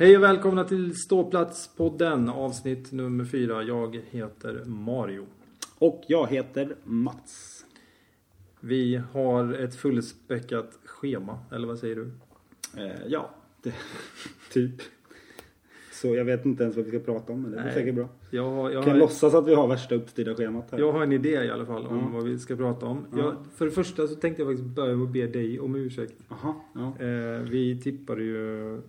Hej och välkomna till Ståplatspodden avsnitt nummer fyra. Jag heter Mario. Och jag heter Mats. Vi har ett fullspäckat schema, eller vad säger du? Eh, ja, det, typ. Så jag vet inte ens vad vi ska prata om, men det blir säkert bra. Jag har, jag kan har, låtsas att vi har värsta uppstyrda schemat här. jag har en idé i alla fall om Ja. vad vi ska prata om. Ja. Jag, för det första så tänkte jag faktiskt börja med att be dig om ursäkt. Jaha, ja. Eh, vi tippade ju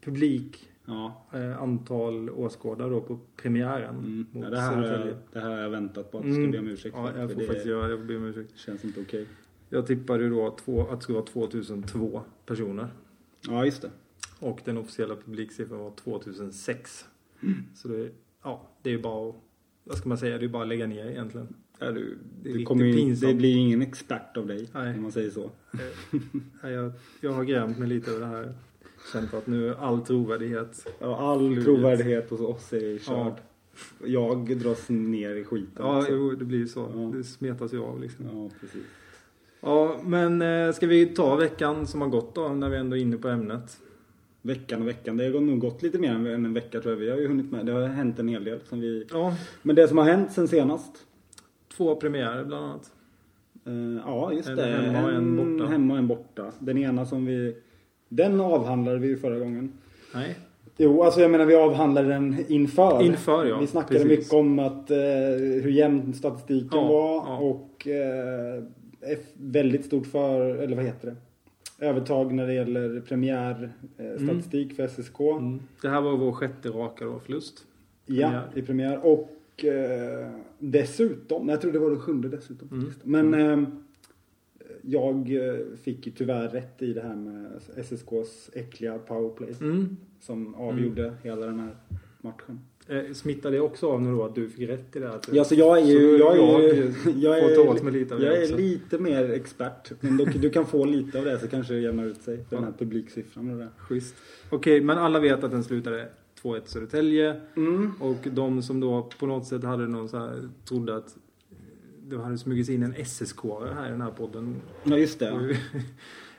publik, ja. eh, antal åskådare då på premiären Mm. mot ja det, här, jag- det här har jag väntat på att du ska Mm. be om ursäkt Ja, för. jag får det faktiskt göra jag får be om ursäkt. känns inte okej. Jag tippade ju då två, att det skulle vara 2002 personer. Ja, just det. Och den officiella publiksiffran var 2006. Mm. Så det, ja, det är ju bara att, vad ska man säga, det är bara att lägga ner egentligen. Ja, du, Det det, kommer ju, det blir ju ingen expert av dig, Nej. om man säger så. Eh, nej, jag, jag har grämt mig lite över det här. Känt att nu all trovärdighet. Ja, all trovärdighet hos oss är körd. Ja. Jag dras ner i skiten. Ja, också. jo, det blir ju så. Ja. Det smetas ju av liksom. ja, precis. Ja, men eh, ska vi ta veckan som har gått då, när vi ändå är inne på ämnet? Veckan och veckan. Det har nog gått lite mer än en vecka tror jag. Vi har ju hunnit med. Det har hänt en hel del. Som vi... Ja, Men det som har hänt sen senast. två premiärer bland annat. Eh, ja, just En det. hemma och en borta. hemma och en borta. Den ena som vi... Den avhandlade vi ju förra gången. Nej, Jo, alltså jag menar vi avhandlade den inför. Inför, ja. Vi snackade Precis. mycket om att, eh, hur jämn statistiken Ja, var. ja. Och eh, väldigt stort för... Eller vad heter det? Övertag när det gäller premiärstatistik eh, statistik för SSK. mm. det här var vår sjätte raka då, förlust. Ja, Premiär. i premiär. Och eh, dessutom, jag tror det var den sjunde dessutom. Mm. Men eh, jag eh, fick ju tyvärr rätt i det här med SSKs äckliga powerplay. Mm. Som avgjorde hela den här matchen. Eh, smittar det också av nu då att du fick rätt i det här? Ja, så jag är ju... Jag är, jag ju- jag är, lite av det jag är lite mer expert. Men du, du kan få lite av det så kanske det jämnar ut sig. Den här publiksiffran och det där. Schysst. Okej, men alla vet att den slutade 2-1 Södertälje. Mm. Och de som då på något sätt hade någon så här, trodde att det hade smugit sig in en SSK här i den här podden. Ja, just det.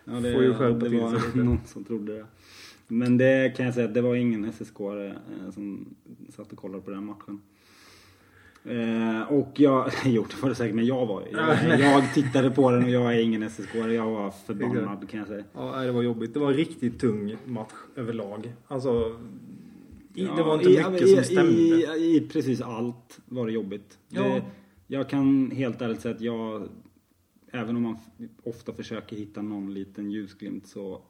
Ja. det, Får ju skärpa det till var sig någon som trodde det. Men det kan jag säga att det var ingen SSK eh, som satt och kollade på den matchen. Eh, och jag, jo det var det säkert, men jag var jag, jag tittade på den och jag är ingen SSK. Jag var förbannad kan jag säga. Ja, det var jobbigt. Det var en riktigt tung match överlag. Alltså, i, det Ja, var inte i- mycket i, som stämde. I, I precis allt var det jobbigt. Ja. Det, jag kan helt ärligt säga att jag, även om man ofta försöker hitta någon liten ljusglimt så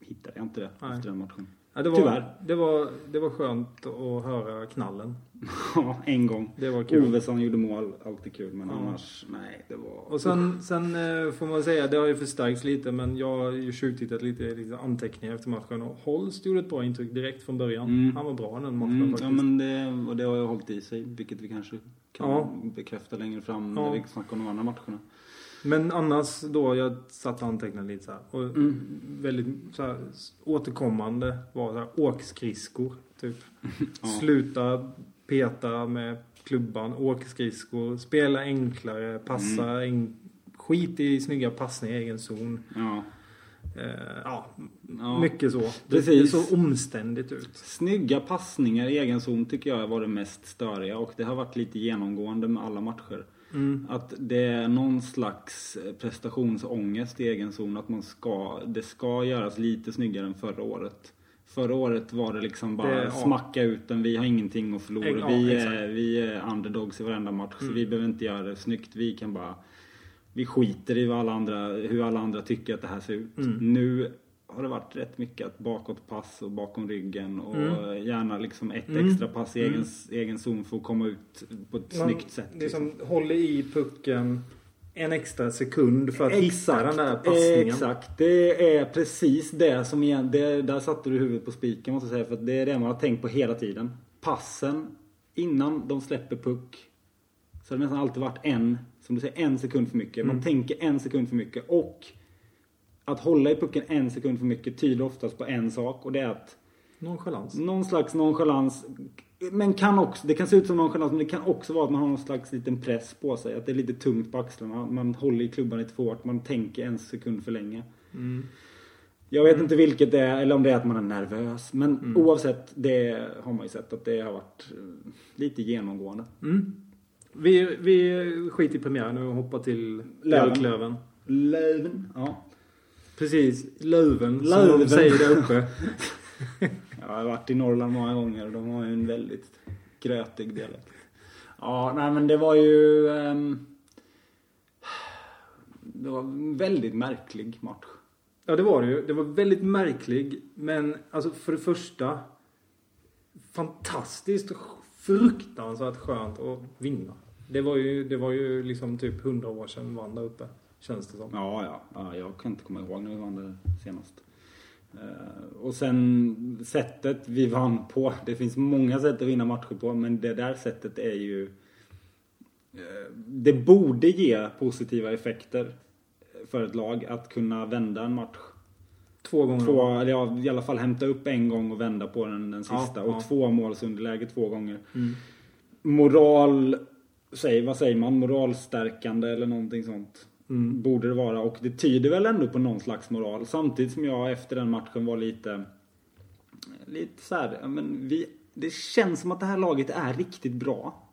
hittade jag inte det Nej. efter den matchen. Ja, det var, Tyvärr. Det var, det var skönt att höra knallen. Ja, en gång. Det var kul. Ovesson gjorde mål, alltid kul. Men Ja. annars, nej, det var... Och sen, sen eh, får man säga, det har ju förstärkts lite men jag har ju tjuvtittat lite lite anteckningar efter matchen och Holst gjorde ett bra intryck direkt från början. Mm. Han var bra den matchen Mm, faktiskt. ja, men det, och det har ju hållit i sig, vilket vi kanske kan Ja. bekräfta längre fram Ja. när vi snackar om de andra matcherna. Men annars då, jag satt och antecknade lite så här. Och Mm. väldigt så här, återkommande var så här, åkskridskor. Typ. Ja. Sluta peta med klubban, åkskridskor, spela enklare, passa, Mm. en, skit i snygga passningar i egen zon. Ja. Eh, ja, Ja. mycket så. Det, det såg omständigt ut. Snygga passningar i egen zon tycker jag var det mest störiga och det har varit lite genomgående med alla matcher. Mm. Att det är någon slags prestationsångest i egen zon. Att man ska, det ska göras lite snyggare än förra året. Förra året var det liksom bara Det- ja. smacka ut den. Vi har ingenting att förlora. Ja, vi, exakt. är, vi är underdogs i varenda match. Så Mm. vi behöver inte göra det snyggt. Vi kan bara... Vi skiter i vad alla andra, hur alla andra tycker att det här ser ut. Mm. Nu har det varit rätt mycket att bakåtpass och bakom ryggen och Mm. gärna liksom ett Mm. extra pass i Mm. egen, egen zon för att komma ut på ett Man snyggt sätt. liksom. Liksom håller i pucken en extra sekund för att hitta den där passningen. Exakt. Det är precis det som igen, det, där satte du huvudet på spiken måste jag säga. För att det är det man har tänkt på hela tiden. Passen innan de släpper puck. Så har det nästan alltid varit en, som du säger, en sekund för mycket. Man Mm. tänker en sekund för mycket. Och att hålla i pucken en sekund för mycket tyder oftast på en sak. Och det är att Nonchalans. någon slags nonchalans Men kan också, det kan se ut som nonchalans men det kan också vara att man har någon slags liten press på sig. Att det är lite tungt på axlarna. Man håller i klubban lite för hårt. Man tänker en sekund för länge. Mm. Jag vet inte vilket det är eller om det är att man är nervös. Men oavsett det har man ju sett att det har varit eh, lite genomgående. Mm. Vi, vi skiter i premiären nu och hoppar till Löven. Löven. Ja. Precis, Löven, som Löven. de säger där uppe. Jag har varit i Norrland många gånger och de har ju en väldigt grötig dialekt. Ja, nej men det var ju... ehm, det var en väldigt märklig match. Ja, det var det ju. Det var väldigt märklig, men alltså för det första fantastiskt fruktansvärt skönt att vinna. Det var ju, det var ju liksom typ hundra år sedan vi vann där uppe, känns det som. Ja, ja, ja. Jag kan inte komma ihåg när vi vann det senast. Eh, och sen sättet vi vann på. Det finns många sätt att vinna matcher på men det där sättet är ju... eh, Det borde ge positiva effekter för ett lag att kunna vända en match. Två gånger. Två, eller ja, i alla fall hämta upp en gång och vända på den, den Ja, sista. ja. Och två målsunderläge två gånger. Mm. Moral... Säg, vad säger man? Moralstärkande eller någonting sånt. Mm. Borde det vara. Och det tyder väl ändå på någon slags moral. Samtidigt som jag efter den matchen var lite... Lite så här, men vi... Det känns som att det här laget är riktigt bra.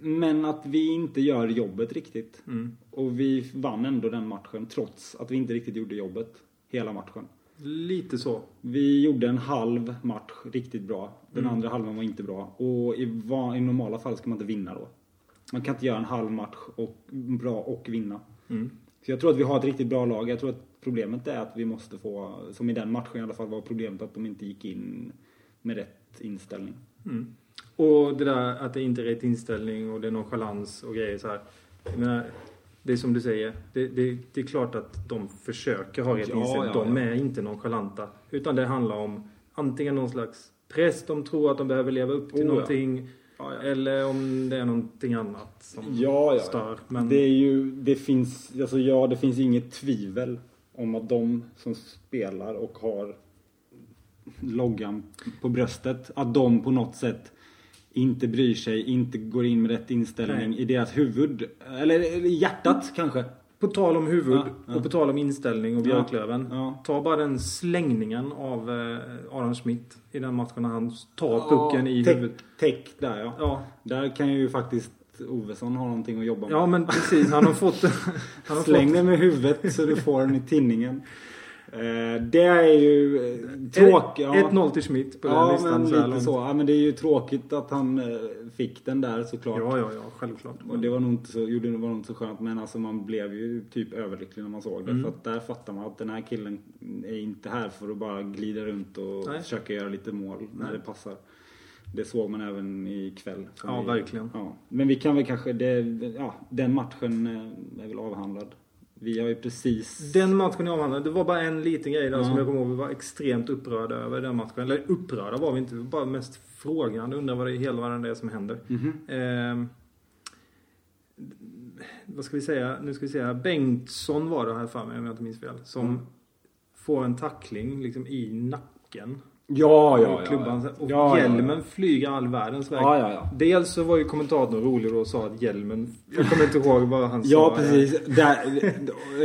Men att vi inte gör jobbet riktigt. Mm. Och vi vann ändå den matchen trots att vi inte riktigt gjorde jobbet. Hela matchen. Lite så. Vi gjorde en halv match riktigt bra. Den Mm. andra halvan var inte bra. Och i, i normala fall ska man inte vinna då. Man kan inte göra en halv match och, bra och vinna. Mm. Så jag tror att vi har ett riktigt bra lag. Jag tror att problemet är att vi måste få, som i den matchen i alla fall var problemet att de inte gick in med rätt inställning. Mm. Och det där att det inte är rätt inställning och det är nonchalans och grejer så här. Jag menar, det är som du säger. Det, det, det är klart att de försöker ha rätt Ja, inställning. ja, de ja. är inte nonchalanta. Utan det handlar om antingen någon slags press de tror att de behöver leva upp till Oh, någonting. Ja, ja. Eller om det är någonting annat som Ja, ja. stör. Men Det är ju, det finns, alltså ja, det finns inget tvivel om att de som spelar och har loggan på bröstet, att de på något sätt inte bryr sig, inte går in med rätt inställning Nej. i deras huvud. Eller, eller hjärtat kanske. På tal om huvud Ja, ja. och på tal om inställning och Björklöven. ja. Ta bara den slängningen av eh, Adam Smith i den matchen när han tar pucken i Täck- huvudet. Täck där ja. Ja, Där kan ju faktiskt Ovesson ha någonting att jobba med. Ja men precis, han har fått... Han har Släng fått den med huvudet så du får den i tinningen. Eh, det är ju eh, tråkigt. Ja. 1-0 till Schmidt på den Ja, listan men så lite så. Ja, men det är ju tråkigt att han eh, fick den där såklart. Ja, ja, ja, självklart. Och det var nog inte så, gjorde, var nog inte så skönt. Men alltså man blev ju typ överlycklig när man såg det. Mm. För att där fattar man att den här killen är inte här för att bara glida runt och Nej. försöka göra lite mål när Nej. det passar. Det såg man även ikväll. Ja, vi- verkligen. Ja. Men vi kan väl kanske, det, ja, den matchen är väl avhandlad. Vi har ju precis... Den matchen jag avhandlade, det var bara en liten grej där Ja. som jag kommer ihåg. Vi var extremt upprörda över den matchen. Eller upprörda var vi inte, vi var bara mest frågande. Undrar vad det är hela världen det är som händer. Mhm. Ehm, vad ska vi säga? Nu ska vi säga. Bengtsson var det här för mig om jag inte minns fel. Som Mm. får en tackling liksom i nacken. Ja, ja, ja. klubban, ja. och ja, ja, hjälmen flyger all världens väg. Ja, ja, ja. Dels så var ju kommentatorn rolig och sa att hjälmen... Jag kommer inte ihåg vad han Ja, sa. precis. Där,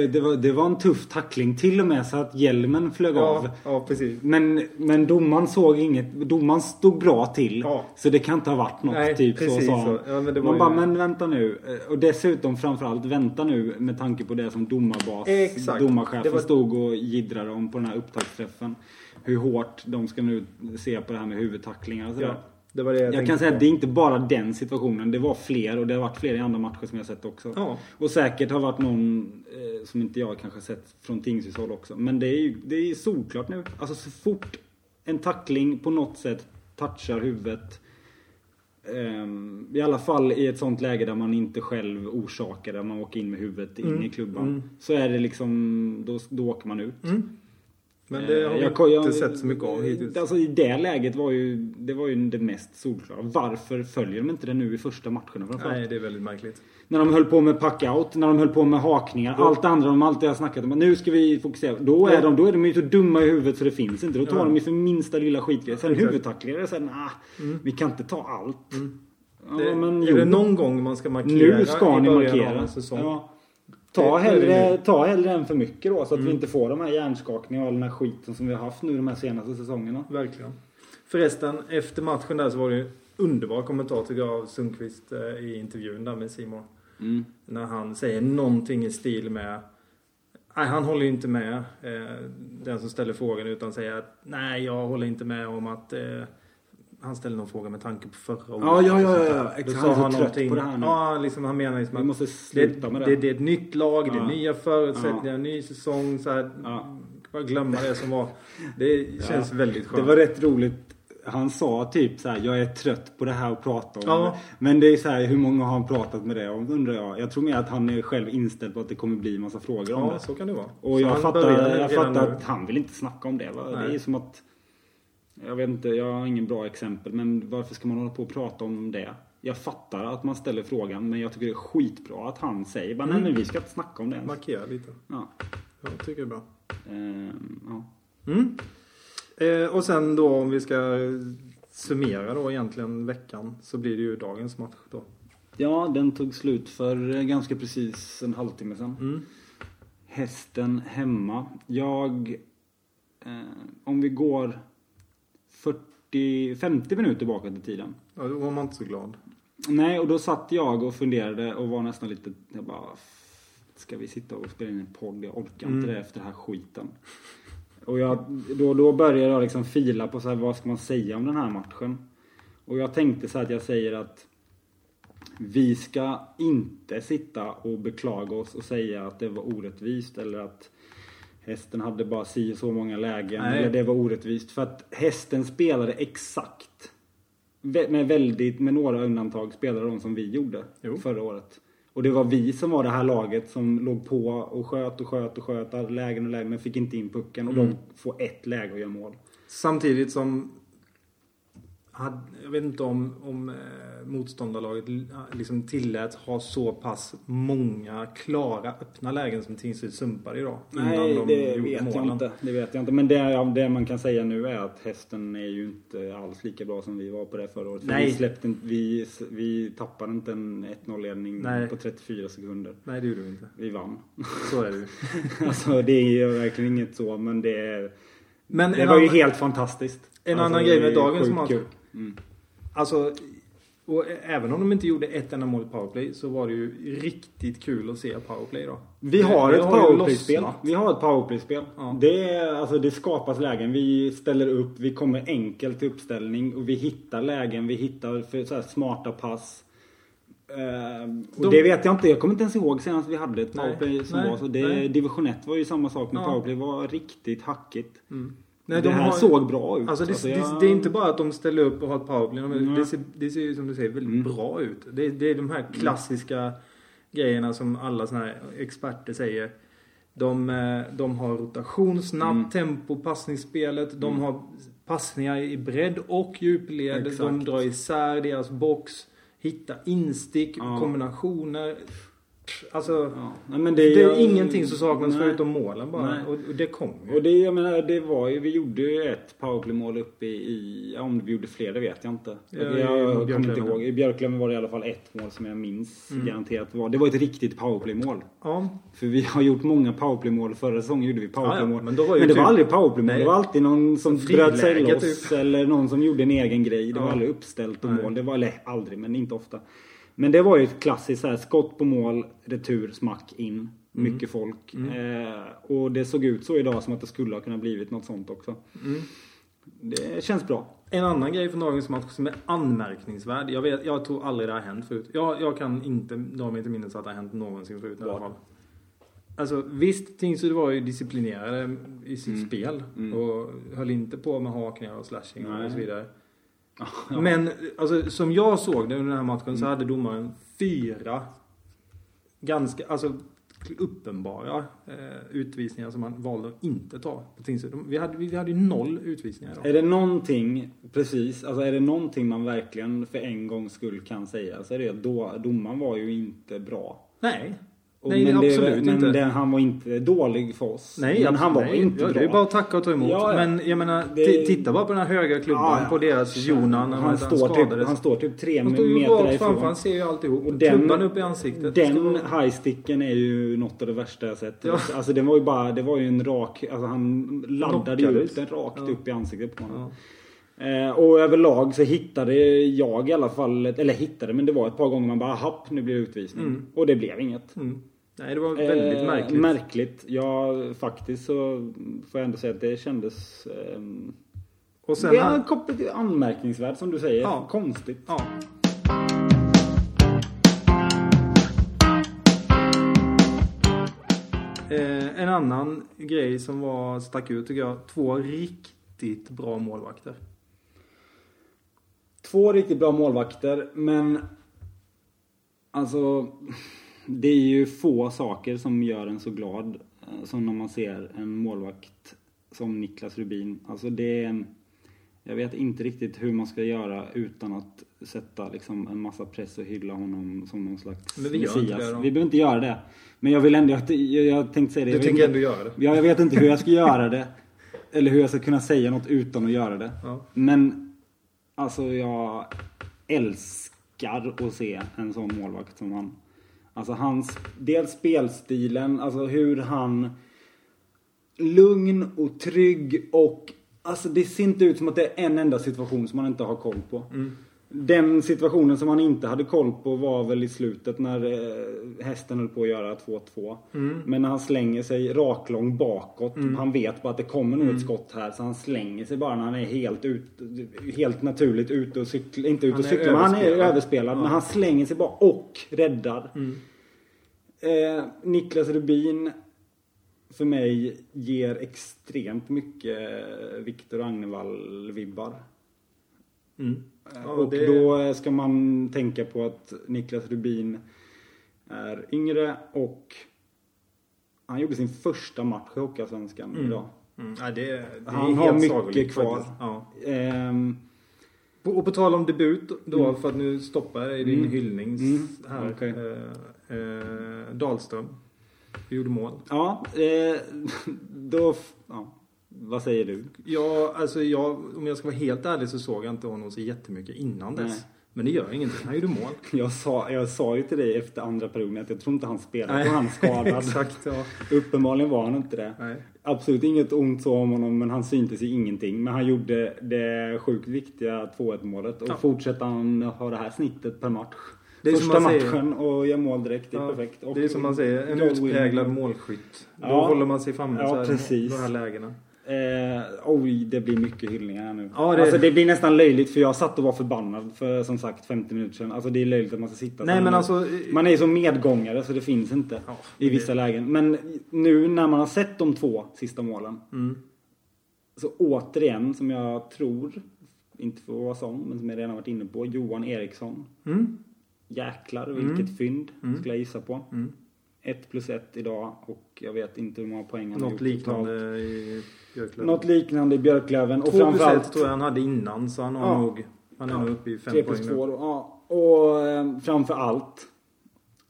det, var, det var en tuff tackling till och med så att hjälmen flög av. Ja, ja, precis. Men, men domaren såg inget. Domaren stod bra till. Ja. Så det kan inte ha varit något. Nej, typ precis så sa han. Ja, men det var Man ju- bara, men vänta nu. Och dessutom framförallt vänta nu med tanke på det som domarbas, Exakt. domarchefen var- stod och jiddrade om på den här upptaktsträffen. Hur hårt de ska nu se på det här med huvudtacklingar och sådär. Ja, det var det jag, Jag kan säga på. att det är inte bara den situationen. Det var fler och det har varit fler i andra matcher som jag sett också. Ja. Och säkert har varit någon eh, som inte jag kanske sett från Tingsryds håll också. Men det är ju det är solklart nu. Alltså så fort en tackling på något sätt touchar huvudet. ehm, I alla fall i ett sånt läge där man inte själv orsakar det. Man åker in med huvudet in Mm, i klubban. mm. Så är det liksom, då, då åker man ut. Mm. Men det har vi Jag- jag- inte sett så mycket av hittills. Alltså i det läget var ju det var ju det mest solklara. Varför följer de inte det nu i första matcherna framförallt? Nej, det är väldigt märkligt. När de höll på med packout, när de höll på med hakningar, allt det andra de alltid har snackat om. Nu ska vi fokusera. Då är, Ja. de, då är de ju så dumma i huvudet så det finns inte. Då tar Ja. de ju för minsta lilla skitgrej. Sen. Mm. huvudtacklingar såhär, nah, vi kan inte ta allt. Ja, Det, men är jo. det någon gång man ska markera Nu ska i ni början av markera. en säsong? Ja. Ta, hellre, ta hellre än för mycket då så att Mm. vi inte får de här hjärnskakningarna och all den här skiten som vi har haft nu de här senaste säsongerna. Verkligen. Förresten, efter matchen där så var det ju en underbar kommentar tycker jag av Sundqvist eh, i intervjun där med Simon. Mm. När han säger någonting i stil med Nej, han håller ju inte med eh, den som ställer frågan utan säger att nej, jag håller inte med om att eh, han ställer någon fråga med tanke på förra året. Ja, ja, ja, sånt ja, ja. Exakt. sa Han är så trött någonting- på det här nu. Ja, liksom, han menar liksom Vi att måste det, sluta med det. det, det är ett nytt lag, det är Ja. nya förutsättningar, ny säsong. Så här, Ja. Bara glömma det som var. Det känns väldigt skönt. Det var rätt roligt. Han sa typ så här: jag är trött på det här att prata om. Ja. Men det är så här, hur många har han pratat med det om undrar jag. Jag tror mer att han är själv inställd på att det kommer bli massa frågor om Ja, det. så kan det vara. Och Så jag fattar, jag fattar att han vill inte snacka om det. Va? Det är som att... Jag vet inte, jag har ingen bra exempel. Men varför ska man hålla på och prata om det? Jag fattar att man ställer frågan. Men jag tycker det är skitbra att han säger bara, nej Mm. men vi ska inte snacka om det ens. Markera lite. Ja. Jag tycker det är bra. Ehm, ja. Mm. Eh, och sen då om vi ska summera då egentligen veckan så blir det ju dagens match då. ja, den tog slut för eh, ganska precis en halvtimme sedan. Mm. Hästen hemma. Jag... Eh, om vi går 40, 50 minuter tillbaka till tiden. Ja, då var man inte så glad. Nej, och då satt jag och funderade och var nästan lite... Jag bara... Ska vi sitta och spela in en podd? Jag orkar inte Mm. det efter den här skiten. Och jag, då, då började jag liksom fila på så här, vad ska man säga om den här matchen? Och jag tänkte så här att jag säger att vi ska inte sitta och beklaga oss och säga att det var orättvist eller att hästen hade bara si och så många lägen Nej. eller det var orättvist. För att hästen spelade exakt med väldigt, med några undantag spelade de som vi gjorde Jo. förra året. Och det var vi som var det här laget som låg på och sköt och sköt och sköt. Hade lägen och lägen men fick inte in pucken. Och Mm. de får ett läge att göra mål. Samtidigt som jag vet inte om, om eh, motståndarlaget li- liksom tillät ha så pass många klara öppna lägen som Tingsryd sumpade idag. Nej, det vet jag inte. Det vet jag inte. Men det, det man kan säga nu är att hästen är ju inte alls lika bra som vi var på det förra året. För Nej. Vi, släppte, vi, vi tappade inte en 1-0-ledning Nej. på 34 sekunder. Nej, det gjorde vi inte. Vi vann. Så är det ju. alltså det är ju verkligen inget så men det är... Men Det var ju helt fantastiskt. En Alltså, annan grej med dagens sjukt match. Mm. Alltså, och även om de inte gjorde ett enda mål i powerplay så var det ju riktigt kul att se powerplay då. Vi har Det ett powerplay-spel. Vi har ett powerplay-spel. Ja. Det, alltså, det skapas lägen. Vi ställer upp, vi kommer enkelt till uppställning och vi hittar lägen. Vi hittar så smarta pass. Och De- det vet jag inte. Jag kommer inte ens ihåg senast vi hade ett Nej, powerplay som nej, var så. Det, nej. division 1 var ju samma sak med Ja. powerplay. Det var riktigt hackigt. Mm. Det de här har- såg bra ut. Alltså det, Alltså, det, jag- det är inte bara att de ställer upp och har ett powerplay. De, Nej. det, ser, det ser ju som du säger väldigt Mm. bra ut. Det, det är de här klassiska grejerna som alla såna här experter säger. De, eh, de har rotation, snabbt Mm. tempo, passningsspelet. De Mm. har passningar i bredd och djupled. De Exakt. drar isär deras box. Hitta instick, Ja. kombinationer. Alltså, Ja. Nej, men det, är jag- ingenting som saknas Nej. förutom målen bara. Nej. Och, och det kommer ju. Och det, jag menar, det var ju, vi gjorde ju ett powerplay-mål uppe i, i, om vi gjorde fler det vet jag inte. Ja, jag jag kommer inte ihåg. I Björklöven var det i alla fall ett mål som jag minns Mm. garanterat var. Det var ett riktigt powerplay-mål. Ja, För vi har gjort många powerplay-mål. Förra säsongen gjorde vi powerplay-mål. Ja, men var ju men det typ- var aldrig powerplay-mål. Det var alltid någon som bröt sig loss. typ. Eller någon som gjorde en egen grej. Det var aldrig uppställt och mål. Det var, eller aldrig, men inte ofta. Men det var ju ett klassiskt så här, skott på mål, retur, smack in. Mm. Mycket folk. Eh, och det såg ut så idag som att det skulle ha kunnat blivit något sånt också. Mm. Det känns bra. En annan grej från dagens match som är anmärkningsvärd. Jag, vet, jag tror aldrig det har hänt förut. Jag, jag kan inte dra mig till minnes att det har hänt någonsin förut i alla fall. Alltså visst, Tingsryd var ju disciplinerade i sitt Mm. spel. Mm. Och höll inte på med hakningar och slashing Nej. och så vidare. Ja. Men alltså, som jag såg det under den här matchen så hade domaren fyra ganska, alltså uppenbara eh, utvisningar som man valde att inte ta på Vi hade, vi hade ju noll utvisningar då. Är det någonting, precis, alltså är det någonting man verkligen för en gångs skull kan säga så är det att då, domaren var ju inte bra. Nej. Nej, men det- absolut men inte. Det, han var inte dålig för oss. Nej, men han var nej. inte ja, bra. Det är bara att tacka och ta emot. Ja. Men jag menar, Det- ti- titta bara på den här höga klubban Ja, på deras Jonan han, han, står typ, han står typ tre Han står ju meter rakt framför, han ser ju alltihop. Och den- klubban upp i ansiktet. Ska Den vara- highsticken är ju något av det värsta jag sett. Ja. Alltså det var ju bara, det var ju en rak, alltså han laddade ju ut den rakt upp i ansiktet på honom. Eh, och överlag så hittade jag i alla fall, eller hittade, men det var ett par gånger man bara happ, nu blir det utvisning. Mm. Och det blev inget. Mm. Nej, det var väldigt Eh, märkligt. Märkligt. Ja, faktiskt så får jag ändå säga att det kändes... ehm, och sen det är han, kopplat till anmärkningsvärt som du säger. Ja. Konstigt. ja. Eh, en annan grej som var stack ut tycker jag. Två riktigt bra målvakter. Två riktigt bra målvakter, men alltså det är ju få saker som gör en så glad eh, som när man ser en målvakt som Niklas Rubin. Alltså det är, jag vet inte riktigt hur man ska göra utan att sätta liksom en massa press och hylla honom som någon slags Men vi gör inte det då. Vi behöver inte göra det. Men jag vill ändå, jag, jag, jag tänkte säga det. Du jag tänker inte- ändå göra det? Ja, jag vet inte hur jag ska göra det. Eller hur jag ska kunna säga något utan att göra det. Ja. Men alltså jag älskar att se en sån målvakt som han. Alltså hans, dels spelstilen, alltså hur han lugn och trygg och alltså det ser inte ut som att det är en enda situation som man inte har koll på. Mm. Den situationen som han inte hade koll på var väl i slutet när eh, hästen höll på att göra 2-2. Men när han slänger sig raklång bakåt. Han vet bara att det kommer nog ett skott här så han slänger sig bara när han är helt, ut, helt naturligt ute och cyklar. Inte ute och cyklar men han är överspelad. Ja. Men han slänger sig bara och räddar. Eh, Niklas Rubin för mig ger extremt mycket Viktor Agnevall-vibbar. Mm. Ja, och det- då eh, ska man tänka på att Niklas Rubin är yngre och han gjorde sin första match i Hockeyallsvenskan idag. Mm. Ja, det, det Han har mycket kvar. Ja. Ehm, Och på tal om debut då, för att nu stoppar jag i din Mm. hyllning Mm, här. okej. Eh, eh, Dahlström. Gjorde mål. ja, eh, då... Ja, vad säger du? Ja, alltså jag, om jag ska vara helt ärlig så såg jag inte honom så jättemycket innan dess. Nej. Men det gör ingenting. Han gjorde mål. Jag sa, jag sa ju till dig efter andra perioden att jag tror inte han spelade för han skadad. Exakt, ja. Uppenbarligen var han inte det. Nej. Absolut inget ont så om honom men han syntes i ingenting. Men han gjorde det sjukt viktiga 2-1 målet. Och Ja. fortsätter han ha det här snittet per match. Det är som Första man säger- matchen och gör mål direkt. Det är Ja, perfekt. Och Det är som man säger, en utpräglad målskytt. Då Ja. håller man sig framme Ja, så här, precis. de här lägena. Eh, oj, det blir mycket hyllningar här nu. Ja, det- Alltså det blir nästan löjligt för jag satt och var förbannad för som sagt 50 minuter sedan. Alltså det är löjligt att man ska sitta så Nej men alltså... Man är ju som medgångare så det finns inte Ja, i det- vissa lägen. Men nu när man har sett de två sista målen. Mm. Så återigen, som jag tror, inte för att vara sån, men som jag redan varit inne på, Johan Eriksson. Mm. Jäklar vilket fynd, Mm. skulle jag gissa på. Mm. 1 plus 1 idag och jag vet inte hur många poäng han har Något gjort liknande totalt. i Björklöven. Något liknande i Björklöven. Och 2 plus 1 framförallt tror jag han hade innan så han har Ja. nog... Han är nog uppe i 5 3 poäng plus nu. 2 då. Ja. Och eh, framför allt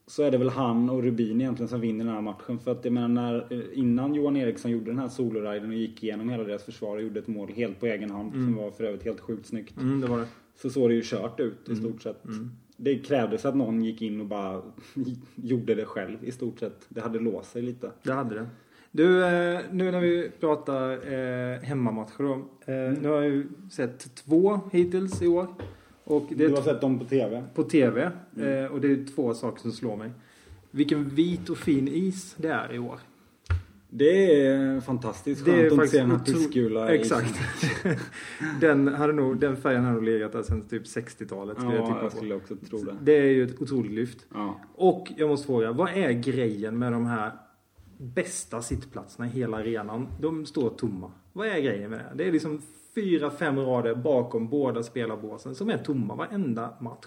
så är det väl han och Rubin egentligen som vinner den här matchen. För att jag menar när, eh, innan Johan Eriksson gjorde den här soloriden och gick igenom hela deras försvar och gjorde ett mål helt på egen hand som var för övrigt helt sjukt snyggt. Mm, det var det. Så såg det ju kört ut i stort sett. Det krävdes att någon gick in och bara gjorde det själv i stort sett. Det hade låst sig lite. Det hade det. Du, eh, nu när vi pratar eh, hemmamatcher då. Eh, Nu har jag ju sett två hittills i år. Och det Du har sett dem på TV? på TV. Eh, och det är två saker som slår mig. Vilken vit och fin is det är i år. Det är fantastiskt Det är skönt att inte se otro- pissgula Exakt. den, hade nog, den färgen hade nog legat där sedan typ 60-talet skulle jag Ja, tippa jag skulle också tro det. Det är ju ett otroligt lyft. Ja. Och jag måste fråga, vad är grejen med de här bästa sittplatserna i hela arenan? De står tomma. Vad är grejen med det? Det är liksom fyra, fem rader bakom båda spelarbåsen som är tomma varenda match.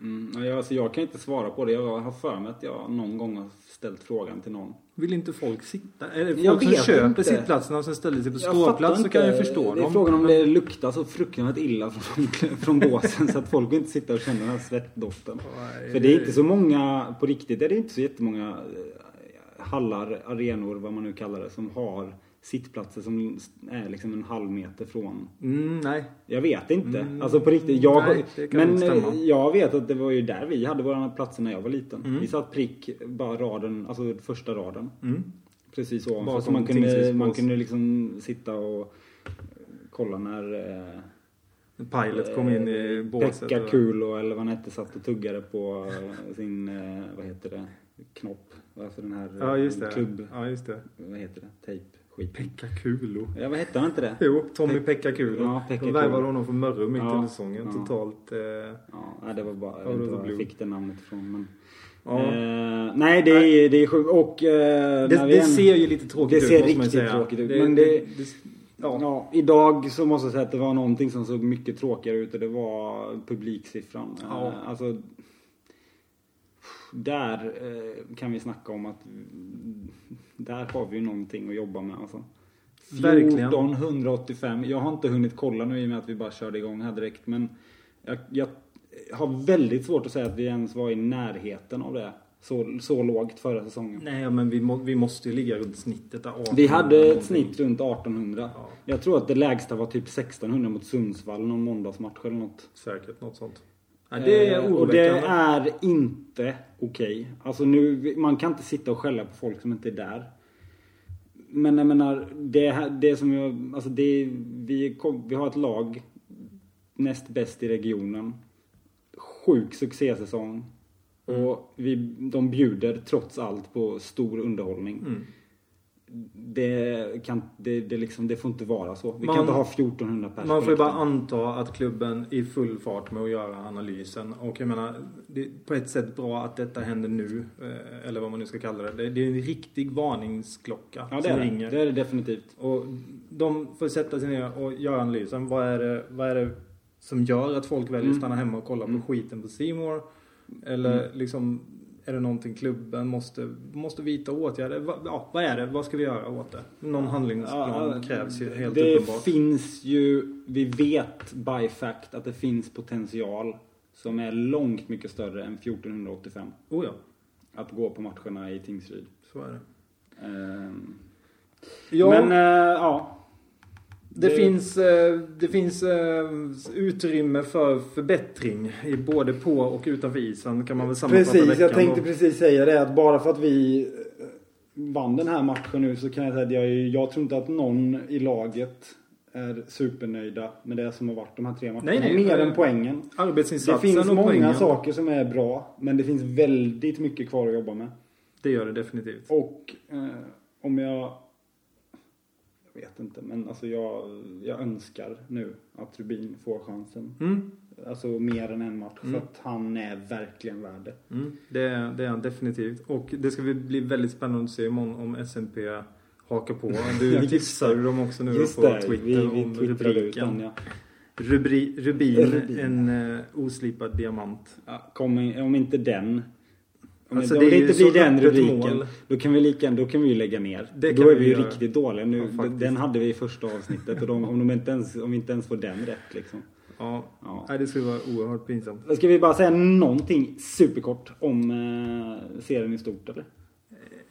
Mm, alltså jag kan inte svara på det. Jag har för mig att jag någon gång har ställt frågan till någon. Vill inte folk sitta? Är det folk Jag som köper inte. sittplatserna och sen ställer sig på ståplats så kan jag förstå Det är dem. frågan om det luktar så fruktansvärt illa från, från båsen så att folk inte sitta och känna den här svettdoften. För det är inte så många, på riktigt är det inte så jättemånga eh, hallar, arenor, vad man nu kallar det, som har sittplatser som är liksom en halv meter från Mm, nej. jag vet inte. Mm, alltså på riktigt. Jag, nej, men eh, jag vet att det var ju där vi hade våra platser när jag var liten. Mm. Vi satt prick, bara raden, alltså första raden. Mm. Precis ovanför. Bakom Så man kunde, man kunde liksom sitta och eh, kolla när eh, Pilot kom in i båset. Pekka Kulo eller vad han hette satt och tuggade på eh, sin, eh, vad heter det, knopp. Alltså den här eh, Ja, just det. klubb, Ja, just det. vad heter det, tejp, skit. Pekka Kulo. Ja, vad hette han inte det? Jo, Tommy Pekka Kulo. Ja, Pekka De värvade honom från Mörrum mitt Ja, under säsongen. ja. Totalt. Eh, Ja, det var bara, jag vet inte var jag fick det namnet ifrån. Men, ja. eh, nej, det är, det är sjukt. Och eh, det det än- ser ju lite tråkigt det ut ser måste man riktigt tråkigt ut, men det- ja. Ja, idag så måste jag säga att det var någonting som såg mycket tråkigare ut och det var publiksiffran. Ja. Eh, Alltså, där eh, kan vi snacka om att där har vi ju någonting att jobba med alltså. Verkligen. 1485. Jag har inte hunnit kolla nu i och med att vi bara körde igång här direkt men jag, jag har väldigt svårt att säga att vi ens var i närheten av det. Så, så lågt förra säsongen. Nej, men vi, må, vi måste ju ligga runt snittet där. 18 Vi hade ett snitt runt 1800. Ja. Jag tror att det lägsta var typ 1600 mot Sundsvall någon måndagsmatch eller något. Säkert något sånt. Ja, det är Eh, Och det är inte okej. Alltså nu, man kan inte sitta och skälla på folk som inte är där. Men jag menar, det, här- det som jag, alltså det, vi, kom, vi har ett lag näst bäst i regionen. Sjuk succésäsong. Och vi, de bjuder trots allt på stor underhållning. Mm. Det, kan, det, det, liksom, det får inte vara så. Vi Man- kan inte ha 1400 personer. Man får ju bara anta att klubben är i full fart med att göra analysen. Och jag menar, det är på ett sätt bra att detta händer nu. eh, Eller vad man nu ska kalla det. Det- Det är en riktig varningsklocka Ja, det som är ringer. det är det definitivt. Och de får sätta sig ner och göra analysen. Vad är det, vad är det som gör att folk väljer att Mm. stanna hemma och kolla Mm. på skiten på More Eller liksom, är det någonting klubben måste, måste vidta åtgärder? Va, ja, vad är det? Vad ska vi göra åt det? Någon handlingsplan Ja, krävs ju helt det uppenbart. finns ju, vi vet by fact att det finns potential som är långt mycket större än 1485. Oh ja, Att gå på matcherna i Tingsryd. så är det. Ehm, Ja, Men eh, ja. Det, finns, eh, det finns eh, utrymme för förbättring i både på och utanför isen kan man väl sammanfatta Precis, jag tänkte då. precis säga det att bara för att vi eh, vann den här matchen nu så kan jag säga att jag, jag tror inte att någon i laget är supernöjda med det som har varit de här tre matcherna. Nej, nej, Mer än poängen. Arbetsinsatsen Det finns och många poängen. saker som är bra men det finns väldigt mycket kvar att jobba med. Det gör det definitivt. Och eh, om jag... Jag vet inte men alltså jag, jag önskar nu att Rubin får chansen. Mm. Alltså mer än en match Mm. för att han är verkligen värd det. Mm, det, är, det är han definitivt. Och det ska bli väldigt spännande att se imorgon om SMP hakar på. Du tipsade det. dem också nu Just på det, Twitter vi, vi om ut rubriken. ja. Rubri, rubin, Rubin. en uh, oslipad diamant. ja kom, om inte den. Om, Alltså, det om det ju inte blir den rubriken mål. då kan vi lika då kan vi ju lägga ner. Det då är vi ju göra. riktigt dåliga. Nu, Ja, den hade vi i första avsnittet och de, om, de inte ens, om vi inte ens får den rätt liksom. Ja, Ja. Nej, det skulle vara oerhört pinsamt. Ska vi bara säga någonting superkort om eh, serien i stort eller?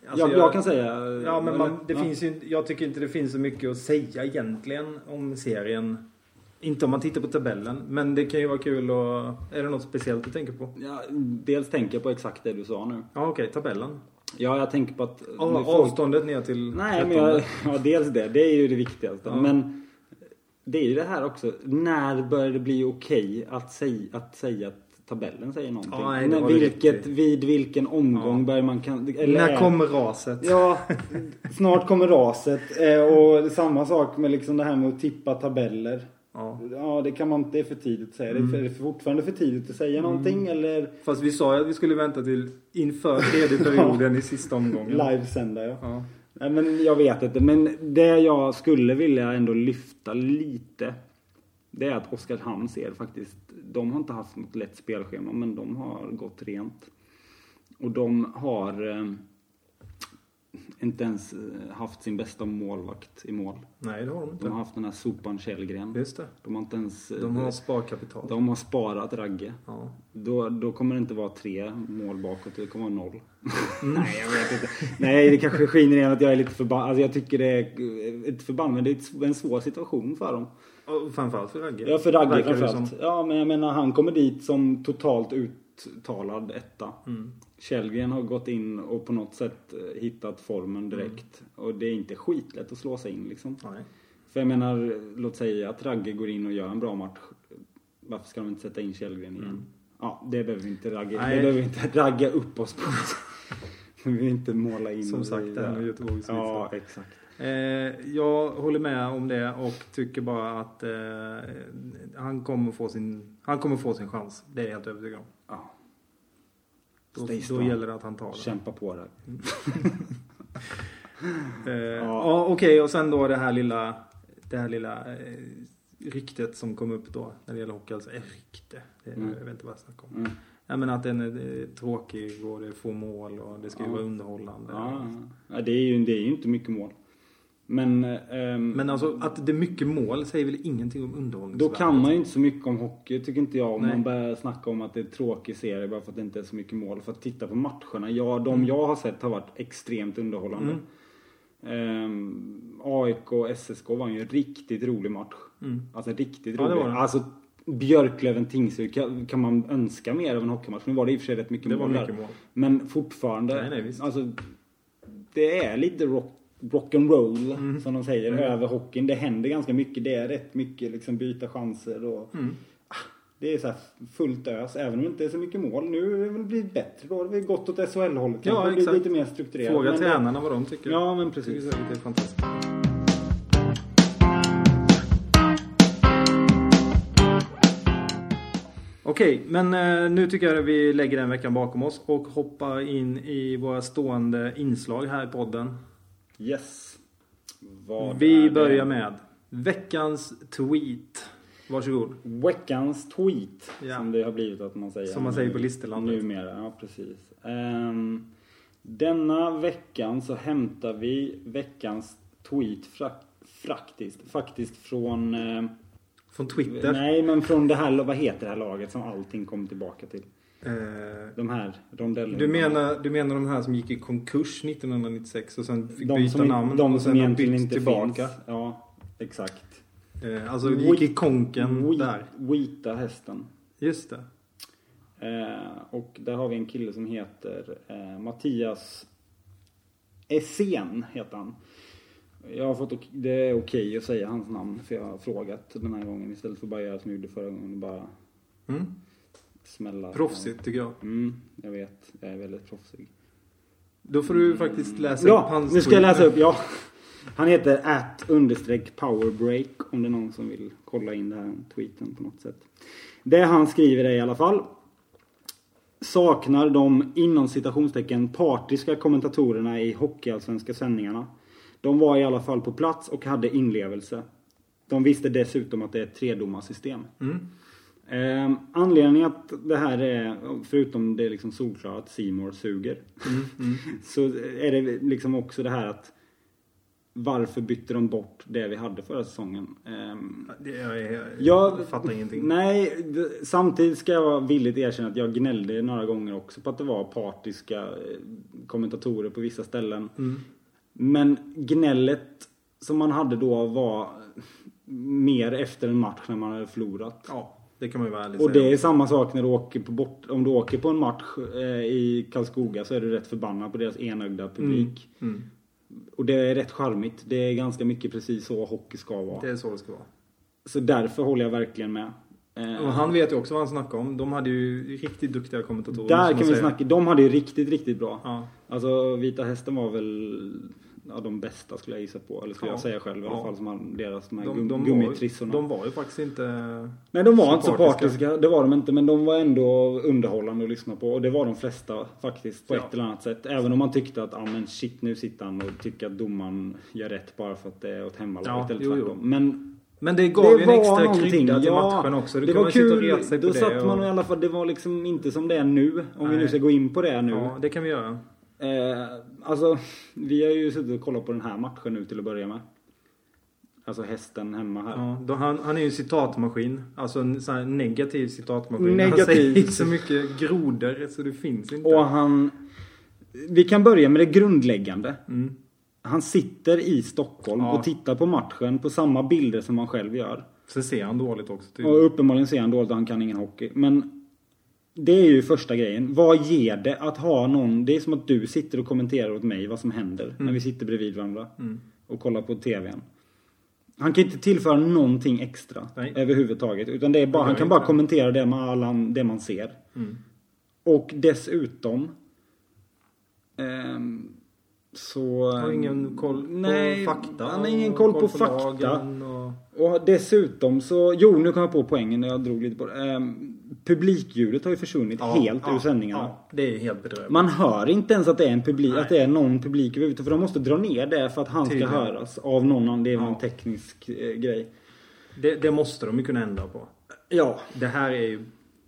Alltså, jag, jag, kan säga... Ja, men man, det ja. finns ju, jag tycker inte det finns så mycket att säga egentligen om serien. Inte om man tittar på tabellen, men det kan ju vara kul och Är det något speciellt du tänker på? Ja, dels tänker jag på exakt det du sa nu. Ja, okej, tabellen. Ja, jag tänker på att... När folk- Avståndet ner till Nej, men 13. jag, ja, dels det. Det är ju det viktigaste. Ja. Men det är ju det här också. När börjar det bli okej att, säga, att säga att tabellen säger någonting? Ja, nej, vilket, vid vilken omgång Ja. börjar man kan... Eller När är- kommer raset? Ja, snart kommer raset. Eh, Och samma sak med liksom det här med att tippa tabeller. Ja. Ja, det kan man inte, det är för tidigt att säga. Mm. Det är fortfarande för tidigt att säga någonting eller Fast vi sa ju att vi skulle vänta till inför tredje perioden i sista omgången. livesända. Ja. Ja. Nej, men jag vet inte. Men det jag skulle vilja ändå lyfta lite. Det är att Oskarshamn ser faktiskt, de har inte haft något lätt spelschema men de har gått rent. Och de har eh, inte ens eh, haft sin bästa målvakt i mål. Nej, det har de De inte. har haft den här sopan Källgren. Just det. De har inte ens... eh, De har sparkapital. de har sparat Ragge. Ja. Då, då kommer det inte vara tre mål bakåt, det kommer vara noll. Nej, jag vet inte. Nej, det kanske skiner igen att jag är lite förbannad. Alltså jag tycker det är, inte förbannad, men det är en svår situation för dem. Och framförallt för Ragge. Ja, för Ragge framförallt. som. Ja, men jag menar han kommer dit som totalt uttalad etta. Mm. Källgren har gått in och på något sätt eh, hittat formen direkt. Och det är inte skitlätt att slå sig in liksom. Nej. För jag menar, låt säga att Ragge går in och gör en bra match. Varför ska de inte sätta in Källgren igen? Ja, det behöver vi inte Ragge. Nej. Det behöver vi inte ragga upp oss på. Vi vill inte måla in Som sagt, det här med Göteborgs Ja, exakt. Eh, jag håller med om det och tycker bara att eh, han, kommer få sin, han kommer få sin chans. Det är jag helt övertygad om. Då, då gäller det att han tar det. Kämpa på där. Eh, ja, Okej, och sen då det här lilla, det här lilla eh, ryktet som kom upp då när det gäller hockey. Alltså, eh, rykte, det, Mm. jag vet inte vad jag snackar om. Mm. Ja, men att den är eh, tråkig och det är få mål och det ska ju Ja. vara underhållande. Ja, ja, det är ju, det är ju inte mycket mål. Men, ehm, Men alltså att det är mycket mål säger väl ingenting om då underhållningsvärdet? kan man ju inte så mycket om hockey tycker inte jag. Om Nej. man börjar snacka om att det är en tråkig serie bara för att det inte är så mycket mål. För att titta på matcherna. Ja, de Mm. jag har sett har varit extremt underhållande. Ehm, AIK och SSK var ju en riktigt rolig match. Mm. Alltså riktigt Ja, det rolig. var det. Alltså Björklöven-Tingsryd kan, kan man önska mer av en hockeymatch. Nu var det i och för sig rätt mycket Det var mål mycket där. mål. Men fortfarande. Nej, nej. Alltså, det är lite rock, rock and roll Mm. som de säger över hockeyn. Det händer ganska mycket. Det är rätt mycket liksom byta chanser och Mm. ah, det är så här fullt ös. Även om det inte är så mycket mål. Nu har det blivit bättre då. Det väl gått åt SHL-hållet. Ja, blivit exakt. lite mer strukturerat. Fråga Men det- tränarna vad de tycker. Ja, men precis. det är fantastiskt. Okej, men eh, nu tycker jag att vi lägger den veckan bakom oss och hoppar in i våra stående inslag här i podden. Yes. Vad Vi börjar med veckans tweet. Varsågod. Veckans tweet. Ja. Som det har blivit att man säger. Som man säger på Listerlandet. Numera, ja precis. Ehm, denna veckan så hämtar vi veckans tweet frak- faktiskt, faktiskt från... eh, Från Twitter. nej, men från det här, vad heter det här laget som allting kom tillbaka till? Eh, De här rondellerna. du, menar, du menar de här som gick i konkurs 1996 och sen fick de byta namn de och sen har bytt inte tillbaka? finns. Ja, exakt. Eh, alltså gick i konken Wheat- där. Vita hästen. Just det. Eh, och där har vi en kille som heter eh, Mattias Essén heter han. Jag har fått, det är okej att säga hans namn för jag har frågat den här gången istället för bara göra som jag gjorde förra gången och bara Mm. Smälla. Proffsigt tycker jag. Mm, jag vet. Jag är väldigt proffsig. Då får du faktiskt läsa upp Ja, hans nu ska jag läsa upp. Ja. Han heter at understreck powerbreak om det är någon som vill kolla in den här tweeten på något sätt. Det han skriver är i alla fall saknar de inom citationstecken partiska kommentatorerna i hockeyallsvenska sändningarna. De var i alla fall på plats och hade inlevelse. De visste dessutom att det är ett tredomarsystem. Mm. Eh, anledningen att det här är, förutom det liksom solklara att Seymour suger, Mm. Mm. så är det liksom också det här att varför bytte de bort det vi hade förra säsongen? Det, jag, jag, jag jag fattar ingenting. Nej, samtidigt ska jag vara villigt erkänna att jag gnällde några gånger också på att det var partiska eh, kommentatorer på vissa ställen. Mm. Men gnället som man hade då var mer efter en match när man hade förlorat. Ja, det kan man ju vara ärlig Och säga. det är samma sak när du åker på bort, om du åker på en match eh, i Karlskoga så är du rätt förbannad på deras enögda publik. Mm. Och det är rätt charmigt. Det är ganska mycket precis så hockey ska vara. Det är så det ska vara. Så därför håller jag verkligen med. Eh, Och han vet ju också vad han snackar om. De hade ju riktigt duktiga kommentatorer. där kan vi säger. snacka. De hade ju riktigt, riktigt bra. Ja. Alltså Vita Hästen var väl ja, de bästa skulle jag gissa på. Eller skulle Ja. jag säga själv i alla Ja. fall. Som deras de här De, var, gummitrissorna. de var ju faktiskt inte... Nej de var inte så partiska. Det var de inte. Men de var ändå underhållande att lyssna på. Och det var de flesta faktiskt på Ja. ett eller annat sätt. Även om man tyckte att, ja men shit nu sitter han och tycker att domaren gör rätt bara för att det är åt hemmalaget Ja, eller jo, jo. tvärtom. Men Men det gav ju en extra krydda till matchen också. det var kul. Då satt man i alla fall, det var liksom inte som det är nu. Om Nej. vi nu ska gå in på det nu. Ja, det kan vi göra. Eh, alltså, vi har ju suttit och kollat på den här matchen nu till att börja med. Alltså hästen hemma här. Ja, då han, han är ju en citatmaskin. Alltså en sån här negativ citatmaskin. Negativ. Han säger så mycket grodor så det finns inte. Och han... Vi kan börja med det grundläggande. Mm. Han sitter i Stockholm ja. och tittar på matchen på samma bilder som han själv gör. Sen ser han dåligt också. Tydligen. Och uppenbarligen ser han dåligt och han kan ingen hockey. Men det är ju första grejen. Vad ger det att ha någon... Det är som att du sitter och kommenterar åt mig vad som händer mm. när vi sitter bredvid varandra. Mm. Och kollar på TVn. Han kan inte tillföra någonting extra Nej. överhuvudtaget. Utan det är bara, han kan bara kommentera det man, det man ser. Mm. Och dessutom... Um, så... Har ingen koll nej, på fakta? Han har ingen koll, koll på, på fakta. Och... och... dessutom så, jo nu kom jag på poängen när jag drog lite på det. Um, publikljudet har ju försvunnit ja, helt ja, ur sändningarna. Ja, det är helt bedrövligt. Man hör inte ens att det är en publik, att det är någon publik överhuvudtaget. För de måste dra ner det för att han Tydligen. ska höras av någon. Det är någon teknisk eh, grej. Det, det, måste de ju kunna ändra på. Ja. Det här är ju